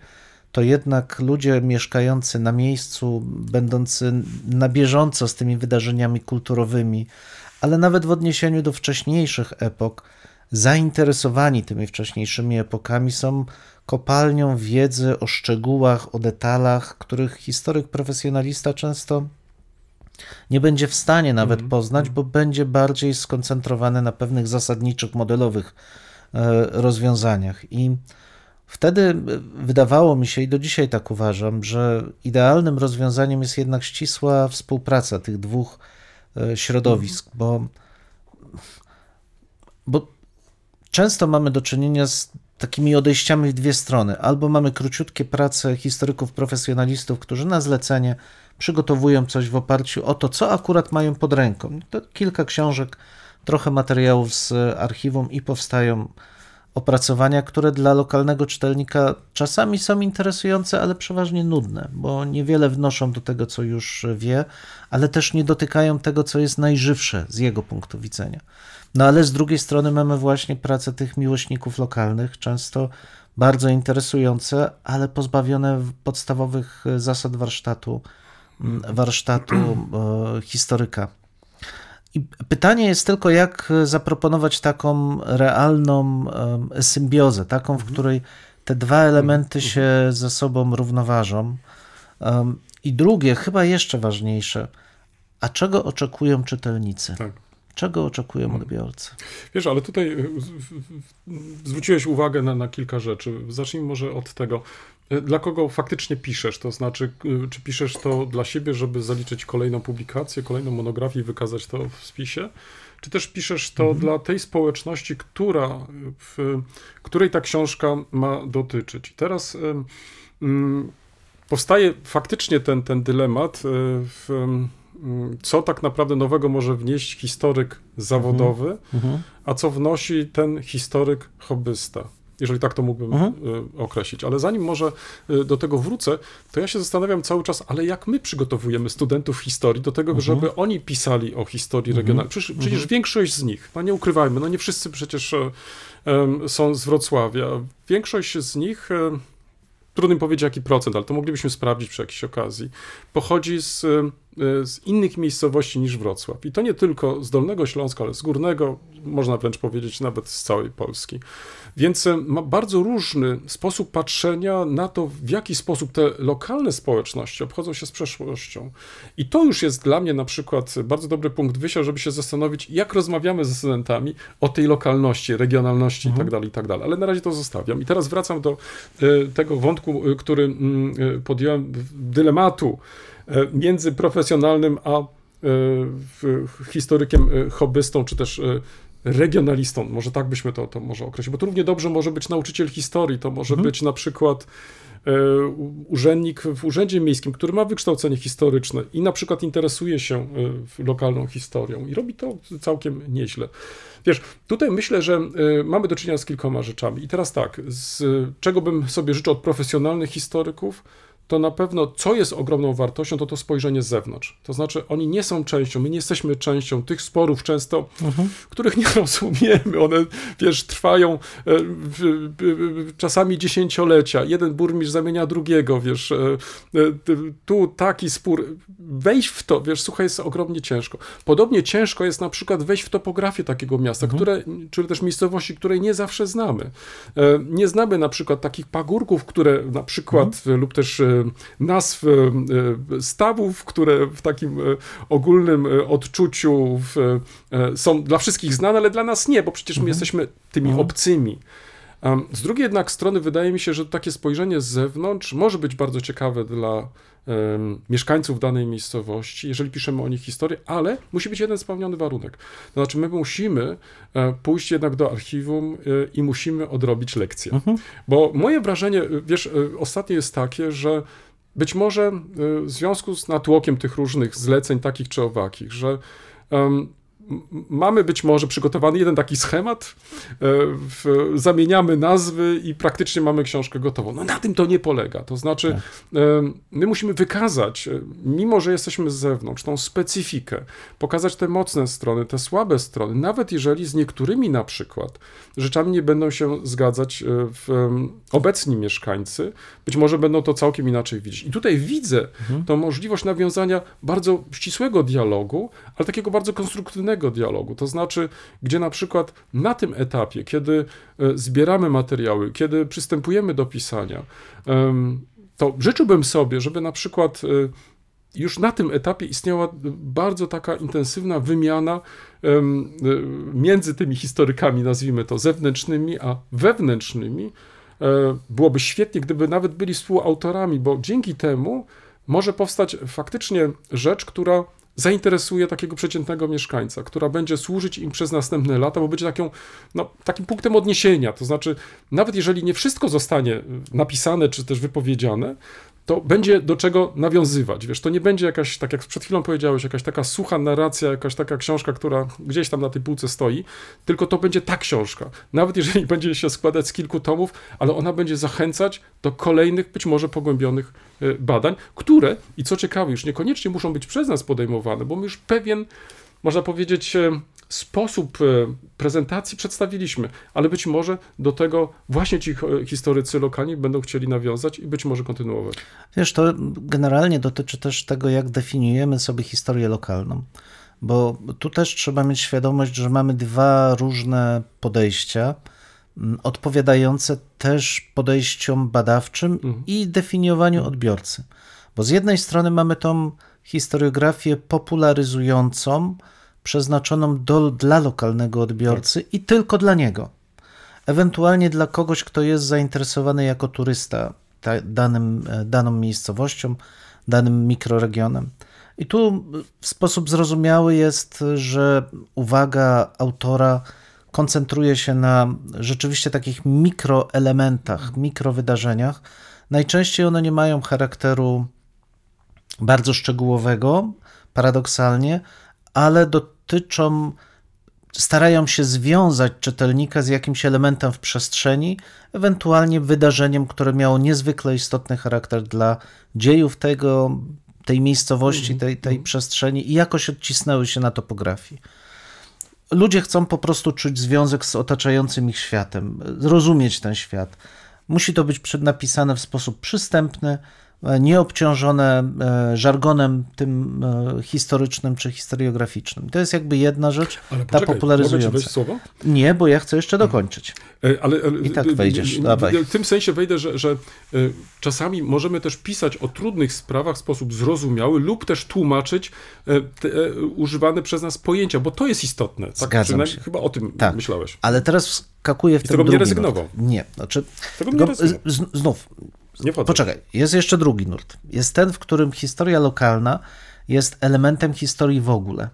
to jednak ludzie mieszkający na miejscu, będący na bieżąco z tymi wydarzeniami kulturowymi, ale nawet w odniesieniu do wcześniejszych epok, zainteresowani tymi wcześniejszymi epokami, są kopalnią wiedzy o szczegółach, o detalach, których historyk profesjonalista często nie będzie w stanie nawet poznać, bo będzie bardziej skoncentrowany na pewnych zasadniczych, modelowych e, rozwiązaniach. I wtedy e, wydawało mi się, i do dzisiaj tak uważam, że idealnym rozwiązaniem jest jednak ścisła współpraca tych dwóch e, środowisk, bo, bo często mamy do czynienia z takimi odejściami w dwie strony. Albo mamy króciutkie prace historyków profesjonalistów, którzy na zlecenie przygotowują coś w oparciu o to, co akurat mają pod ręką. To kilka książek, trochę materiałów z archiwum i powstają opracowania, które dla lokalnego czytelnika czasami są interesujące, ale przeważnie nudne, bo niewiele wnoszą do tego, co już wie, ale też nie dotykają tego, co jest najżywsze z jego punktu widzenia. No ale z drugiej strony mamy właśnie pracę tych miłośników lokalnych, często bardzo interesujące, ale pozbawione podstawowych zasad warsztatu, warsztatu e, historyka. I pytanie jest tylko, jak zaproponować taką realną symbiozę, taką, w której te dwa elementy się ze sobą równoważą. I drugie, chyba jeszcze ważniejsze, a czego oczekują czytelnicy? Tak. Czego oczekują odbiorcy? Wiesz, ale tutaj y, zwróciłeś uwagę na, na kilka rzeczy. Zacznijmy może od tego, y, dla kogo faktycznie piszesz, to znaczy, y, czy piszesz to dla siebie, żeby zaliczyć kolejną publikację, kolejną monografię i wykazać to w spisie, czy też piszesz to dla tej społeczności, która, w, której ta książka ma dotyczyć. I teraz ym, powstaje faktycznie ten, ten dylemat, w, co tak naprawdę nowego może wnieść historyk zawodowy, Mhm. a co wnosi ten historyk hobbysta. Jeżeli tak to mógłbym Mhm. y, określić. Ale zanim może y, do tego wrócę, to ja się zastanawiam cały czas, ale jak my przygotowujemy studentów historii do tego, żeby oni pisali o historii regionalnej? Przecież, przecież większość z nich, no nie ukrywajmy, no nie wszyscy przecież e, em, są z Wrocławia. Większość z nich, e, trudno mi powiedzieć jaki procent, ale to moglibyśmy sprawdzić przy jakiejś okazji, pochodzi z, e, z innych miejscowości niż Wrocław. I to nie tylko z Dolnego Śląska, ale z Górnego, można wręcz powiedzieć nawet z całej Polski. Więc e, ma bardzo różny sposób patrzenia na to, w jaki sposób te lokalne społeczności obchodzą się z przeszłością. I to już jest dla mnie na przykład bardzo dobry punkt wyjścia, żeby się zastanowić, jak rozmawiamy ze studentami o tej lokalności, regionalności itd., itd. Ale na razie to zostawiam. I teraz wracam do e, tego wątku, który mm, podjąłem, dylematu między profesjonalnym a e, historykiem, e, hobbystą, czy też e, regionalistą, może tak byśmy to, to może określić, bo to równie dobrze może być nauczyciel historii, to może być na przykład e, urzędnik w urzędzie miejskim, który ma wykształcenie historyczne i na przykład interesuje się e, lokalną historią i robi to całkiem nieźle. Wiesz, tutaj myślę, że e, mamy do czynienia z kilkoma rzeczami. I teraz tak, z czego bym sobie życzył od profesjonalnych historyków, to na pewno, co jest ogromną wartością, to to spojrzenie z zewnątrz. To znaczy, oni nie są częścią, my nie jesteśmy częścią tych sporów często, których nie rozumiemy. One, wiesz, trwają e, czasami dziesięciolecia. Jeden burmistrz zamienia drugiego, wiesz, e, e, tu taki spór. Wejść w to, wiesz, słuchaj, jest ogromnie ciężko. Podobnie ciężko jest na przykład wejść w topografię takiego miasta, które, czy też miejscowości, której nie zawsze znamy. E, Nie znamy na przykład takich pagórków, które na przykład, e, lub też nazw e, e, stawów, które w takim ogólnym odczuciu w, są dla wszystkich znane, ale dla nas nie, bo przecież my jesteśmy tymi obcymi. Z drugiej jednak strony wydaje mi się, że takie spojrzenie z zewnątrz może być bardzo ciekawe dla em, mieszkańców danej miejscowości, jeżeli piszemy o nich historię, ale musi być jeden spełniony warunek. To znaczy, my musimy e, pójść jednak do archiwum e, i musimy odrobić lekcję. Bo moje wrażenie, e, wiesz, ostatnie jest takie, że być może w związku z natłokiem tych różnych zleceń, takich czy owakich, że em, m- mamy być może przygotowany jeden taki schemat, e, w, zamieniamy nazwy i praktycznie mamy książkę gotową. No na tym to nie polega. To znaczy, e, my musimy wykazać, e, mimo że jesteśmy z zewnątrz, tą specyfikę, pokazać te mocne strony, te słabe strony, nawet jeżeli z niektórymi na przykład rzeczami nie będą się zgadzać obecni mieszkańcy, być może będą to całkiem inaczej widzieć. I tutaj widzę tą możliwość nawiązania bardzo ścisłego dialogu, ale takiego bardzo konstruktywnego dialogu. To znaczy, gdzie na przykład na tym etapie, kiedy e, zbieramy materiały, kiedy przystępujemy do pisania, to życzyłbym sobie, żeby na przykład e, już na tym etapie istniała bardzo taka intensywna wymiana e, między tymi historykami, nazwijmy to zewnętrznymi, a wewnętrznymi. E, Byłoby świetnie, gdyby nawet byli współautorami, bo dzięki temu może powstać faktycznie rzecz, która zainteresuje takiego przeciętnego mieszkańca, która będzie służyć im przez następne lata, bo będzie taką, no, takim punktem odniesienia. To znaczy, nawet jeżeli nie wszystko zostanie napisane czy też wypowiedziane, to będzie do czego nawiązywać. Wiesz, to nie będzie jakaś, tak jak przed chwilą powiedziałeś, jakaś taka sucha narracja, jakaś taka książka, która gdzieś tam na tej półce stoi, tylko to będzie ta książka. Nawet jeżeli będzie się składać z kilku tomów, ale ona będzie zachęcać do kolejnych, być może pogłębionych e, badań, które, i co ciekawe, już niekoniecznie muszą być przez nas podejmowane, bo my już pewien, można powiedzieć, e, sposób e, prezentacji przedstawiliśmy, ale być może do tego właśnie ci historycy lokalni będą chcieli nawiązać i być może kontynuować. Wiesz, to generalnie dotyczy też tego, jak definiujemy sobie historię lokalną. Bo tu też trzeba mieć świadomość, że mamy dwa różne podejścia, odpowiadające też podejściom badawczym i definiowaniu odbiorcy. Bo z jednej strony mamy tą historiografię popularyzującą, przeznaczoną do, dla lokalnego odbiorcy i tylko dla niego. Ewentualnie dla kogoś, kto jest zainteresowany jako turysta ta, danym, e, daną miejscowością, danym mikroregionem. I tu w sposób zrozumiały jest, że uwaga autora koncentruje się na rzeczywiście takich mikroelementach, mikrowydarzeniach. Najczęściej one nie mają charakteru bardzo szczegółowego, paradoksalnie, ale dotyczą, starają się związać czytelnika z jakimś elementem w przestrzeni, ewentualnie wydarzeniem, które miało niezwykle istotny charakter dla dziejów tego, tej miejscowości, tej, tej przestrzeni i jakoś odcisnęły się na topografii. Ludzie chcą po prostu czuć związek z otaczającym ich światem, rozumieć ten świat. Musi to być napisane w sposób przystępny, nieobciążone e, żargonem tym e, historycznym czy historiograficznym. To jest jakby jedna rzecz, Ale ta poczekaj, ci popularyzująca. słowo? Nie, bo ja chcę jeszcze dokończyć. E, Ale, ale, I tak e, wejdziesz, e, dawaj. W tym sensie wejdę, że, że e, czasami możemy też pisać o trudnych sprawach w sposób zrozumiały lub też tłumaczyć e, te e, używane przez nas pojęcia, bo to jest istotne. Tak? Zgadzam się. Chyba o tym Tak. myślałeś. Ale teraz wskakuję w I z ten tego nie rezygnował. Nie, znaczy, Tego nie tylko rezygnował. z, znów, Nie. Poczekaj, jest jeszcze drugi nurt. Jest ten, w którym historia lokalna jest elementem historii w ogóle.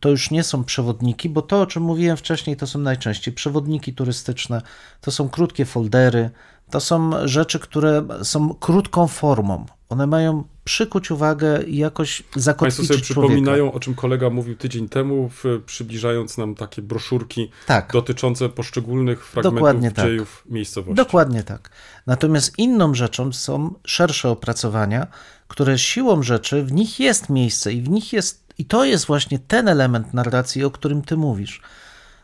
To już nie są przewodniki, bo to, o czym mówiłem wcześniej, to są najczęściej przewodniki turystyczne, to są krótkie foldery, to są rzeczy, które są krótką formą. One mają przykuć uwagę i jakoś Państwo zakotwiczyć sobie człowieka. przypominają, o czym kolega mówił tydzień temu, w, przybliżając nam takie broszurki Tak. dotyczące poszczególnych fragmentów Dokładnie tak. dziejów miejscowości. Dokładnie tak. Natomiast inną rzeczą są szersze opracowania, które siłą rzeczy w nich jest miejsce i w nich jest, i to jest właśnie ten element narracji, o którym ty mówisz,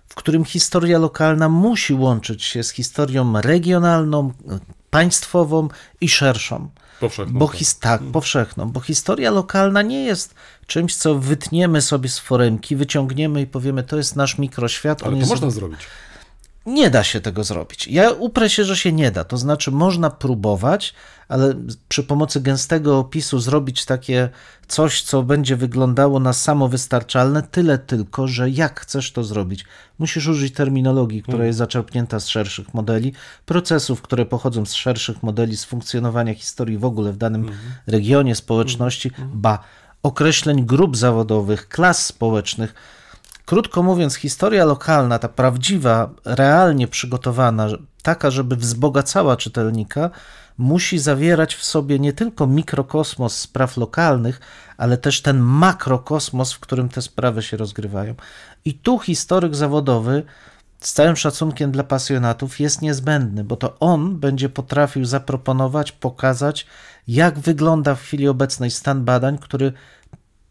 w którym historia lokalna musi łączyć się z historią regionalną, państwową i szerszą. Powszechną, Bo tak. his, tak, powszechną, bo historia lokalna nie jest czymś, co wytniemy sobie z foremki, wyciągniemy i powiemy, to jest nasz mikroświat. Ale to jest można zrobić. Nie da się tego zrobić. Ja uprę się, że się nie da. To znaczy, można próbować, ale przy pomocy gęstego opisu zrobić takie coś, co będzie wyglądało na samowystarczalne, tyle tylko, że jak chcesz to zrobić, musisz użyć terminologii, która jest zaczerpnięta z szerszych modeli, procesów, które pochodzą z szerszych modeli, z funkcjonowania historii w ogóle w danym regionie, społeczności, ba, określeń grup zawodowych, klas społecznych. Krótko mówiąc, historia lokalna, ta prawdziwa, realnie przygotowana, taka, żeby wzbogacała czytelnika, musi zawierać w sobie nie tylko mikrokosmos spraw lokalnych, ale też ten makrokosmos, w którym te sprawy się rozgrywają. I tu historyk zawodowy, z całym szacunkiem dla pasjonatów, jest niezbędny, bo to on będzie potrafił zaproponować, pokazać, jak wygląda w chwili obecnej stan badań, który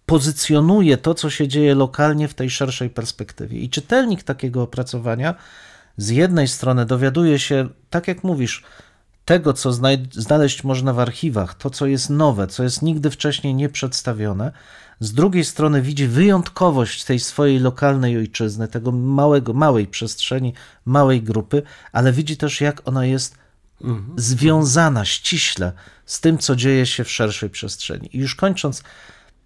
pozycjonuje to, co się dzieje lokalnie w tej szerszej perspektywie. I czytelnik takiego opracowania z jednej strony dowiaduje się, tak jak mówisz, tego, co znaleźć można w archiwach, to, co jest nowe, co jest nigdy wcześniej nie przedstawione. Z drugiej strony widzi wyjątkowość tej swojej lokalnej ojczyzny, tego małego, małej przestrzeni, małej grupy, ale widzi też, jak ona jest związana ściśle z tym, co dzieje się w szerszej przestrzeni. I już kończąc,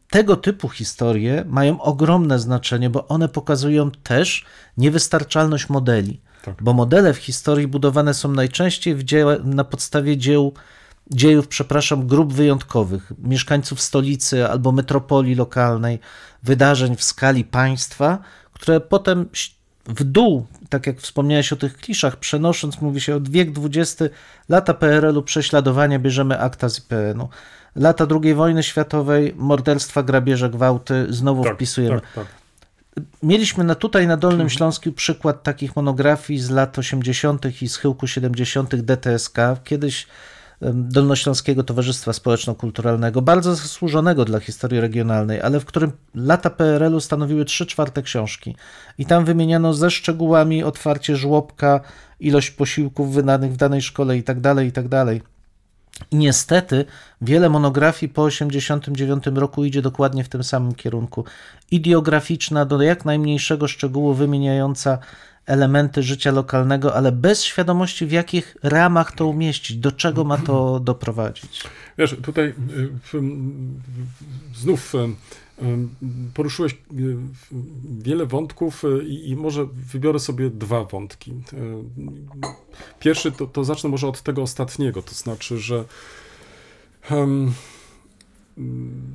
tego typu historie mają ogromne znaczenie, bo one pokazują też niewystarczalność modeli. Bo modele w historii budowane są najczęściej na podstawie dzieł, dziejów, przepraszam, grup wyjątkowych, mieszkańców stolicy albo metropolii lokalnej, wydarzeń w skali państwa, które potem w dół, tak jak wspomniałeś o tych kliszach, przenosząc, mówi się od wiek XX, lata PRL-u, prześladowania, bierzemy akta z IPN-u. Lata II wojny światowej, morderstwa, grabieże, gwałty, znowu wpisujemy. Tak, tak. Mieliśmy na, tutaj na Dolnym Śląsku przykład takich monografii z lat 80. i schyłku 70. DTSK, kiedyś Dolnośląskiego Towarzystwa Społeczno-Kulturalnego, bardzo zasłużonego dla historii regionalnej, ale w którym lata PRL-u stanowiły 3 czwarte książki. I tam wymieniano ze szczegółami otwarcie żłobka, ilość posiłków wydanych w danej szkole i tak dalej, i tak. I niestety wiele monografii po 1989 roku idzie dokładnie w tym samym kierunku. Ideograficzna, do jak najmniejszego szczegółu wymieniająca elementy życia lokalnego, ale bez świadomości, w jakich ramach to umieścić, do czego ma to doprowadzić. Wiesz, tutaj y, znów y, y, poruszyłeś wiele wątków i, może wybiorę sobie dwa wątki. Pierwszy to, to zacznę może od tego ostatniego, to znaczy, że em,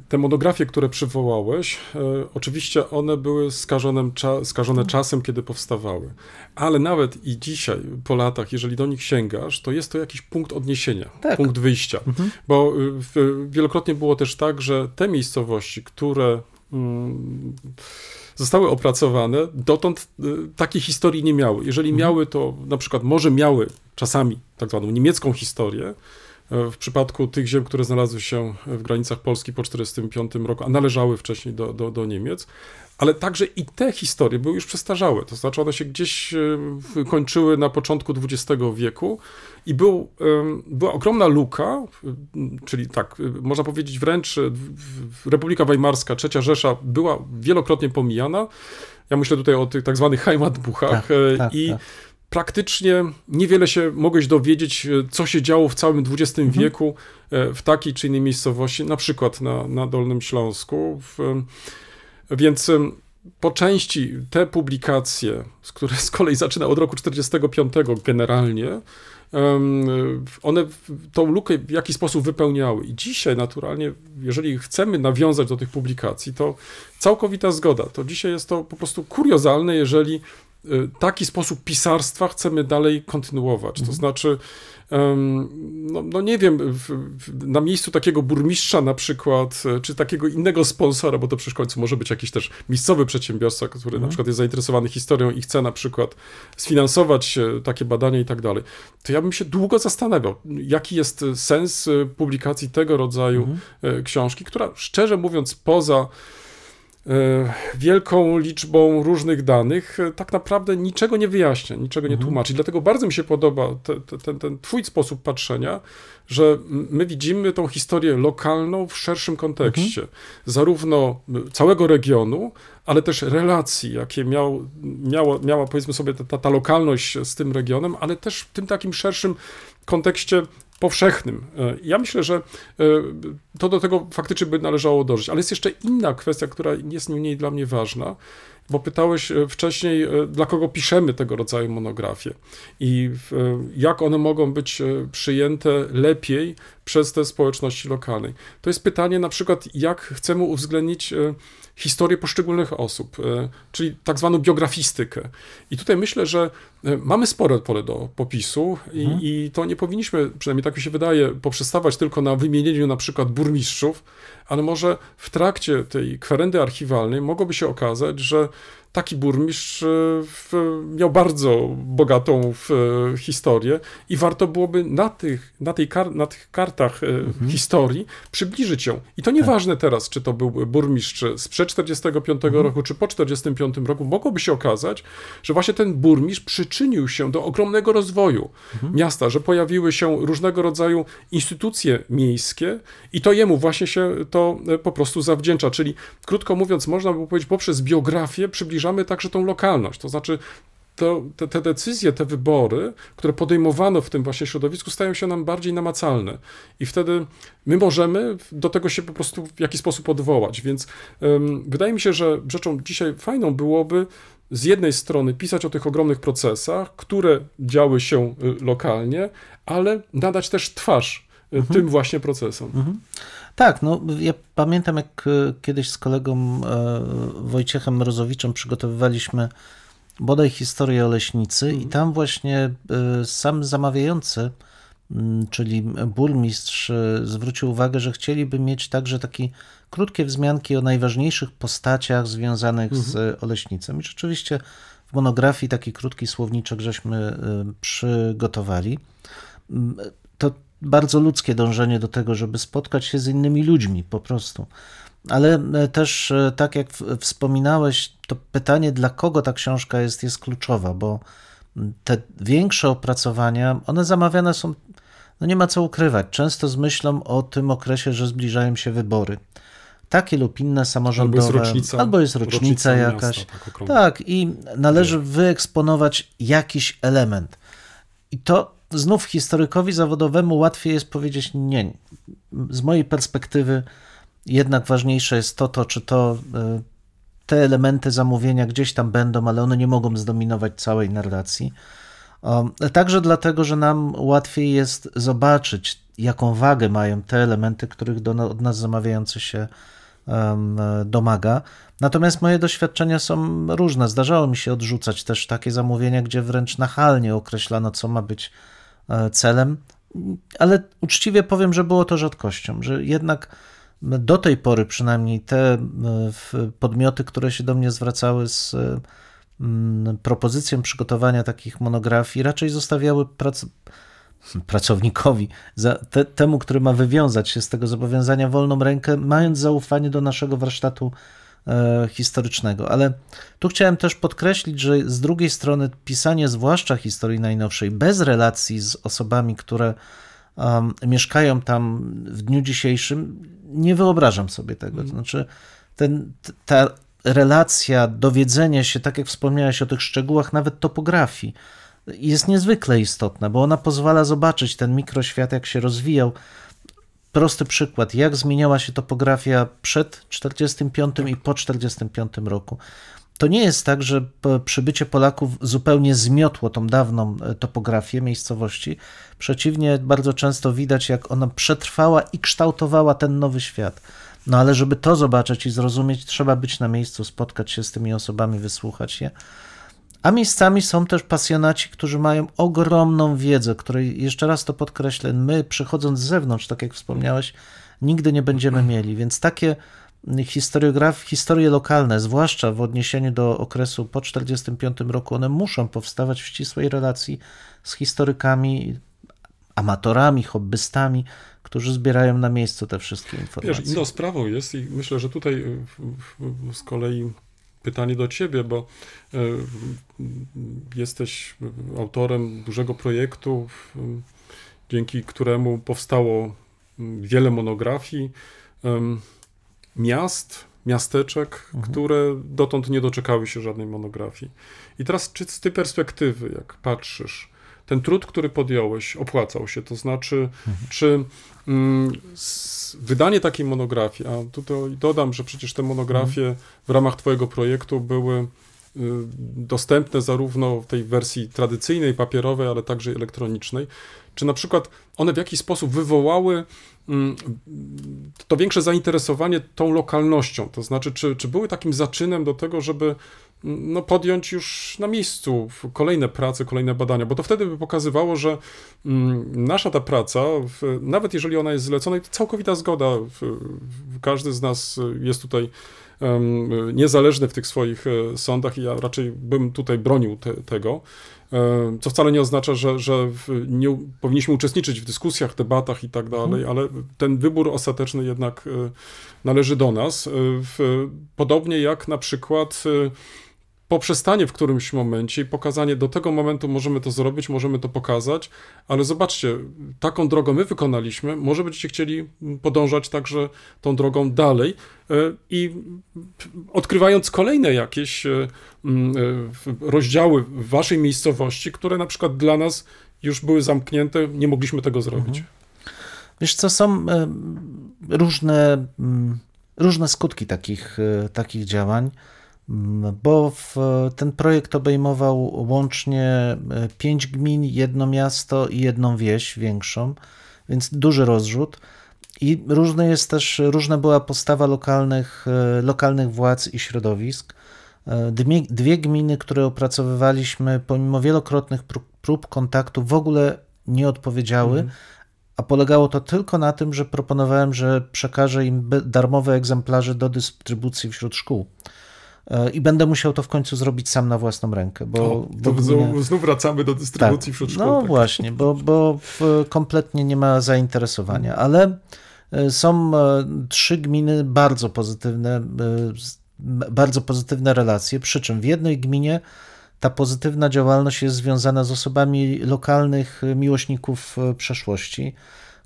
te monografie, które przywołałeś, e, oczywiście one były skażone, cza, skażone czasem, kiedy powstawały. Ale nawet i dzisiaj, po latach, jeżeli do nich sięgasz, to jest to jakiś punkt odniesienia, Tak. punkt wyjścia. Bo y, w, wielokrotnie było też tak, że te miejscowości, które mm, zostały opracowane, dotąd y, takiej historii nie miały. Jeżeli miały, to na przykład może miały czasami tak zwaną niemiecką historię, e, w przypadku tych ziem, które znalazły się w granicach Polski po 1945 roku, a należały wcześniej do, do, do Niemiec, ale także i te historie były już przestarzałe, to znaczy one się gdzieś e, kończyły na początku XX wieku i był, była ogromna luka, czyli tak, y, można powiedzieć wręcz w- Republika Weimarska, Trzecia Rzesza była wielokrotnie pomijana. Ja myślę tutaj o tych tak zwanych Heimatbuchach Tak, e, tak, i tak. Praktycznie niewiele się mogłeś dowiedzieć, e, co się działo w całym XX Mhm. wieku e, w takiej czy innej miejscowości, na przykład na, na Dolnym Śląsku. W, em, więc po części te publikacje, z które z kolei zaczyna od roku 45 generalnie, one tą lukę w jakiś sposób wypełniały. I dzisiaj naturalnie, jeżeli chcemy nawiązać do tych publikacji, to całkowita zgoda. To dzisiaj jest to po prostu kuriozalne, jeżeli taki sposób pisarstwa chcemy dalej kontynuować. To znaczy, em, no, no nie wiem, na miejscu takiego burmistrza na przykład, e, czy takiego innego sponsora, bo to przecież w końcu może być jakiś też miejscowy przedsiębiorca, który na przykład jest zainteresowany historią i chce na przykład sfinansować e, takie badania i tak dalej, to ja bym się długo zastanawiał, jaki jest sens e, publikacji tego rodzaju e, książki, która szczerze mówiąc poza wielką liczbą różnych danych, e, tak naprawdę niczego nie wyjaśnia, niczego nie tłumaczy. Dlatego bardzo mi się podoba te, te, ten, ten twój sposób patrzenia, że my widzimy tą historię lokalną w szerszym kontekście, zarówno m, całego regionu, ale też relacji, jakie miał, miało, miała powiedzmy sobie ta, ta, ta lokalność z tym regionem, ale też w tym takim szerszym kontekście powszechnym. E, Ja myślę, że e, to do tego faktycznie by należało dążyć. Ale jest jeszcze inna kwestia, która jest nie mniej dla mnie ważna, bo pytałeś e, wcześniej, dla kogo piszemy tego rodzaju monografie i jak one mogą być przyjęte lepiej przez te społeczności lokalnej. To jest pytanie na przykład, jak chcemy uwzględnić historię poszczególnych osób, e, czyli tak zwaną biografistykę. I tutaj myślę, że e, mamy spore pole do popisu i, i to nie powinniśmy, przynajmniej tak mi się wydaje, poprzestawać tylko na wymienieniu na przykład burmistrzów, ale może w trakcie tej kwerendy archiwalnej mogłoby się okazać, że taki burmistrz e, miał bardzo bogatą e, historię i warto byłoby na tych, na tej kar, na tych kartach e, historii przybliżyć ją. I to nieważne teraz, czy to był burmistrz sprzed 45 roku, czy po 45 roku, mogłoby się okazać, że właśnie ten burmistrz przyczynił się do ogromnego rozwoju miasta, że pojawiły się różnego rodzaju instytucje miejskie i to jemu właśnie się to po prostu zawdzięcza. Czyli krótko mówiąc, można by powiedzieć, poprzez biografię przybliżamy także tą lokalność. To znaczy, to, te, te decyzje, te wybory, które podejmowano w tym właśnie środowisku, stają się nam bardziej namacalne. I wtedy my możemy do tego się po prostu w jakiś sposób odwołać. Więc ym, wydaje mi się, że rzeczą dzisiaj fajną byłoby z jednej strony pisać o tych ogromnych procesach, które działy się y, lokalnie, ale nadać też twarz y, tym właśnie procesom. Tak, no ja pamiętam jak e, kiedyś z kolegą e, Wojciechem Mrozowiczem przygotowywaliśmy bodaj historię Oleśnicy i tam właśnie y, sam zamawiający, mm, czyli burmistrz zwrócił uwagę, że chcieliby mieć także takie krótkie wzmianki o najważniejszych postaciach związanych z Oleśnicą. I rzeczywiście w monografii taki krótki słowniczek żeśmy przygotowali. Bardzo ludzkie dążenie do tego, żeby spotkać się z innymi ludźmi po prostu. Ale e, też, e, tak jak wspominałeś, to pytanie, dla kogo ta książka jest, jest kluczowa, bo te większe opracowania, one zamawiane są, no nie ma co ukrywać, często z myślą o tym okresie, że zbliżają się wybory. Takie lub inne samorządowe. Albo jest rocznica, albo jest rocznica, jakaś. Miasta, tak. Tak, i należy wyeksponować jakiś element. I to znów historykowi zawodowemu łatwiej jest powiedzieć nie. Z mojej perspektywy jednak ważniejsze jest to, to czy to y, te elementy zamówienia gdzieś tam będą, ale one nie mogą zdominować całej narracji. Także dlatego, że nam łatwiej jest zobaczyć, jaką wagę mają te elementy, których do, od nas zamawiający się em, domaga. Natomiast moje doświadczenia są różne. Zdarzało mi się odrzucać też takie zamówienia, gdzie wręcz nachalnie określano, co ma być e, celem, ale uczciwie powiem, że było to rzadkością, że jednak do tej pory przynajmniej te e, podmioty, które się do mnie zwracały z e, propozycją przygotowania takich monografii, raczej zostawiały prac pracownikowi, te, temu, który ma wywiązać się z tego zobowiązania wolną rękę, mając zaufanie do naszego warsztatu e, historycznego. Ale tu chciałem też podkreślić, że z drugiej strony pisanie zwłaszcza historii najnowszej bez relacji z osobami, które um, mieszkają tam w dniu dzisiejszym, nie wyobrażam sobie tego. To znaczy, ten, ta relacja, dowiedzenie się, tak jak wspomniałeś o tych szczegółach, nawet topografii, jest niezwykle istotna, bo ona pozwala zobaczyć ten mikroświat, jak się rozwijał. Prosty przykład, jak zmieniała się topografia przed 45 i po 45 roku. To nie jest tak, że przybycie Polaków zupełnie zmiotło tą dawną e, topografię miejscowości. Przeciwnie, bardzo często widać, jak ona przetrwała i kształtowała ten nowy świat. No ale żeby to zobaczyć i zrozumieć, trzeba być na miejscu, spotkać się z tymi osobami, wysłuchać je. A miejscami są też pasjonaci, którzy mają ogromną wiedzę, której, jeszcze raz to podkreślę, my przychodząc z zewnątrz, tak jak wspomniałeś, nigdy nie będziemy mieli. Więc takie historiograf, historie lokalne, zwłaszcza w odniesieniu do okresu po 1945 roku, one muszą powstawać w ścisłej relacji z historykami, amatorami, hobbystami, którzy zbierają na miejscu te wszystkie informacje. Wiesz, inną sprawą jest i myślę, że tutaj z kolei pytanie do ciebie, bo y, jesteś autorem dużego projektu, dzięki któremu powstało wiele monografii miast, miasteczek, które dotąd nie doczekały się żadnej monografii. I teraz, czy z tej perspektywy, jak patrzysz, ten trud, który podjąłeś, opłacał się? To znaczy, czy mm, wydanie takiej monografii, a tutaj dodam, że przecież te monografie w ramach Twojego projektu były y, dostępne zarówno w tej wersji tradycyjnej, papierowej, ale także elektronicznej. Czy na przykład one w jakiś sposób wywołały mm, to większe zainteresowanie tą lokalnością? To znaczy, czy, czy były takim zaczynem do tego, żeby no, podjąć już na miejscu kolejne prace, kolejne badania? Bo to wtedy by pokazywało, że mm, nasza ta praca, nawet jeżeli ona jest zlecona, i to całkowita zgoda, każdy z nas jest tutaj niezależny w tych swoich e, sądach i ja raczej bym tutaj bronił te, tego, e, co wcale nie oznacza, że, że nie powinniśmy uczestniczyć w dyskusjach, debatach i tak dalej, ale ten wybór ostateczny jednak e, należy do nas. Podobnie jak na przykład poprzestanie w którymś momencie i pokazanie do tego momentu możemy to zrobić, możemy to pokazać, ale zobaczcie, taką drogą my wykonaliśmy, może będziecie chcieli podążać także tą drogą dalej e, i odkrywając kolejne jakieś e, e, rozdziały w waszej miejscowości, które na przykład dla nas już były zamknięte, nie mogliśmy tego zrobić. Wiesz co, są różne, różne skutki takich, takich działań, bo ten projekt obejmował łącznie e, pięć gmin, jedno miasto i jedną wieś większą, więc duży rozrzut. I różny jest też, różna była postawa lokalnych, e, lokalnych władz i środowisk. E, Dwie, dwie gminy, które opracowywaliśmy, pomimo wielokrotnych prób, prób kontaktu, w ogóle nie odpowiedziały, a polegało to tylko na tym, że proponowałem, że przekażę im darmowe egzemplarze do dystrybucji wśród szkół. E, I będę musiał to w końcu zrobić sam na własną rękę, bo, O, bo gminy- znów wracamy do dystrybucji tak. szkół. No tak. właśnie, bo, bo kompletnie nie ma zainteresowania, ale e, są e, trzy gminy bardzo pozytywne, bardzo pozytywne relacje, przy czym w jednej gminie ta pozytywna działalność jest związana z osobami lokalnych miłośników przeszłości,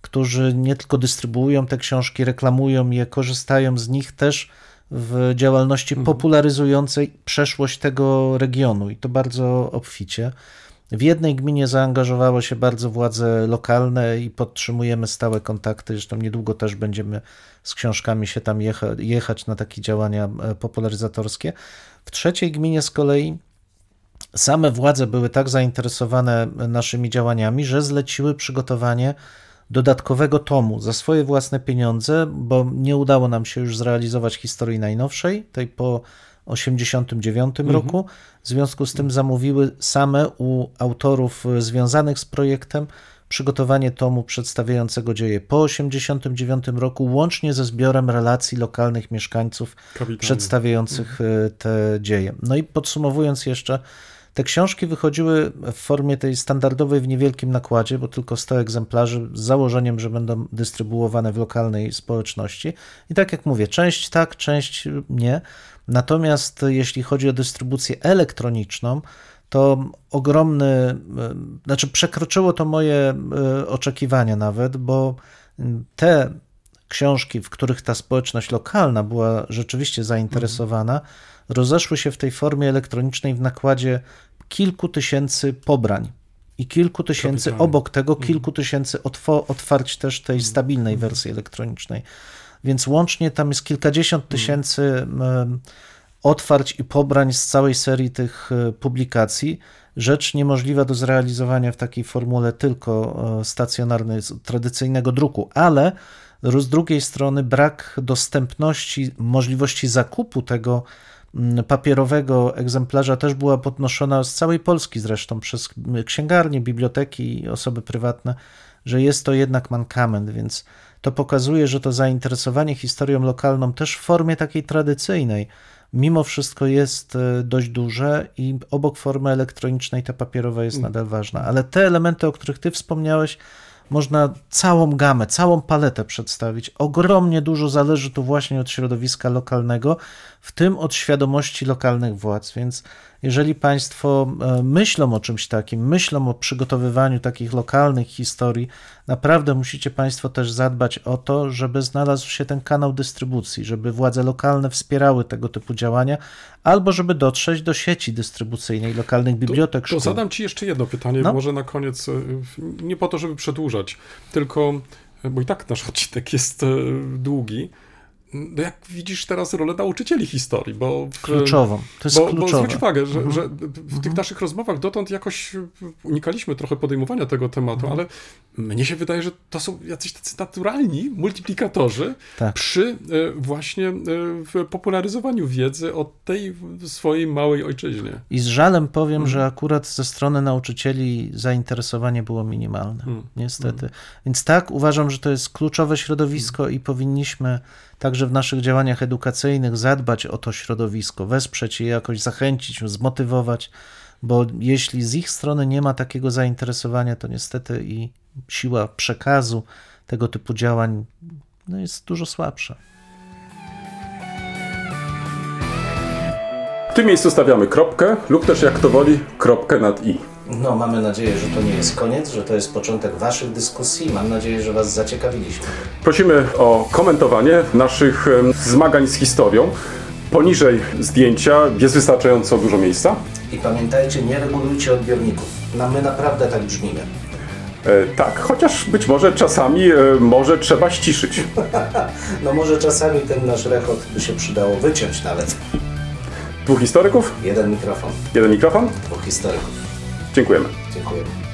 którzy nie tylko dystrybuują te książki, reklamują je, korzystają z nich też w działalności popularyzującej przeszłość tego regionu i to bardzo obficie. W jednej gminie zaangażowało się bardzo władze lokalne i podtrzymujemy stałe kontakty. Zresztą niedługo też będziemy z książkami się tam jecha, jechać na takie działania e, popularyzatorskie. W trzeciej gminie z kolei same władze były tak zainteresowane naszymi działaniami, że zleciły przygotowanie dodatkowego tomu za swoje własne pieniądze, bo nie udało nam się już zrealizować historii najnowszej, tej po 89 roku. W związku z tym zamówiły same u autorów y, związanych z projektem przygotowanie tomu przedstawiającego dzieje po 89 roku, łącznie ze zbiorem relacji lokalnych mieszkańców Kapitalnie. przedstawiających y, te dzieje. No i podsumowując jeszcze, te książki wychodziły w formie tej standardowej w niewielkim nakładzie, bo tylko 100 egzemplarzy, z założeniem, że będą dystrybuowane w lokalnej społeczności. I tak jak mówię, część tak, część nie. Natomiast jeśli chodzi o dystrybucję elektroniczną, to ogromny, e, znaczy przekroczyło to moje e, oczekiwania nawet, bo te książki, w których ta społeczność lokalna była rzeczywiście zainteresowana, rozeszły się w tej formie elektronicznej w nakładzie kilku tysięcy pobrań. I kilku tysięcy, obok tego kilku tysięcy otwarć też tej stabilnej wersji elektronicznej. Więc łącznie tam jest kilkadziesiąt tysięcy otwarć i pobrań z całej serii tych e, publikacji. Rzecz niemożliwa do zrealizowania w takiej formule tylko e, stacjonarnej, tradycyjnego druku, ale z drugiej strony brak dostępności, możliwości zakupu tego papierowego egzemplarza też była podnoszona z całej Polski zresztą przez księgarnie, biblioteki i osoby prywatne, że jest to jednak mankament, więc to pokazuje, że to zainteresowanie historią lokalną też w formie takiej tradycyjnej mimo wszystko jest e, dość duże i obok formy elektronicznej ta papierowa jest nadal ważna. Ale te elementy, o których ty wspomniałeś, można całą gamę, całą paletę przedstawić. Ogromnie dużo zależy tu właśnie od środowiska lokalnego, w tym od świadomości lokalnych władz. Więc jeżeli Państwo e, myślą o czymś takim, myślą o przygotowywaniu takich lokalnych historii, naprawdę musicie Państwo też zadbać o to, żeby znalazł się ten kanał dystrybucji, żeby władze lokalne wspierały tego typu działania, albo żeby dotrzeć do sieci dystrybucyjnej lokalnych bibliotek, To szkół. zadam Ci jeszcze jedno pytanie, No. może na koniec, e, nie po to, żeby przedłużać, tylko, e, bo i tak nasz odcinek jest długi. No jak widzisz teraz rolę nauczycieli historii, bo... W, Kluczową. To jest bo, bo kluczowe. zwróć uwagę, że, że w tych naszych rozmowach dotąd jakoś unikaliśmy trochę podejmowania tego tematu, ale mnie się wydaje, że to są jacyś tacy naturalni multiplikatorzy Tak. przy e, właśnie e, w popularyzowaniu wiedzy o tej swojej małej ojczyźnie. I z żalem powiem, że akurat ze strony nauczycieli zainteresowanie było minimalne. Niestety. Więc tak, uważam, że to jest kluczowe środowisko i powinniśmy także w naszych działaniach edukacyjnych zadbać o to środowisko, wesprzeć je jakoś, zachęcić, zmotywować, bo jeśli z ich strony nie ma takiego zainteresowania, to niestety i siła przekazu tego typu działań no, jest dużo słabsza. W tym miejscu stawiamy kropkę lub też jak kto woli kropkę nad i. No, mamy nadzieję, że to nie jest koniec, że to jest początek Waszych dyskusji. Mam nadzieję, że Was zaciekawiliśmy. Prosimy o komentowanie naszych zmagań z historią. Poniżej zdjęcia jest wystarczająco dużo miejsca. I pamiętajcie, nie regulujcie odbiorników. No, my naprawdę tak brzmimy. E, tak, chociaż być może czasami e, może trzeba ściszyć. No może czasami ten nasz rechot by się przydało wyciąć nawet. Dwóch historyków, Jeden mikrofon, jeden mikrofon. dwóch historyków. Dziękujemy. Dziękuję.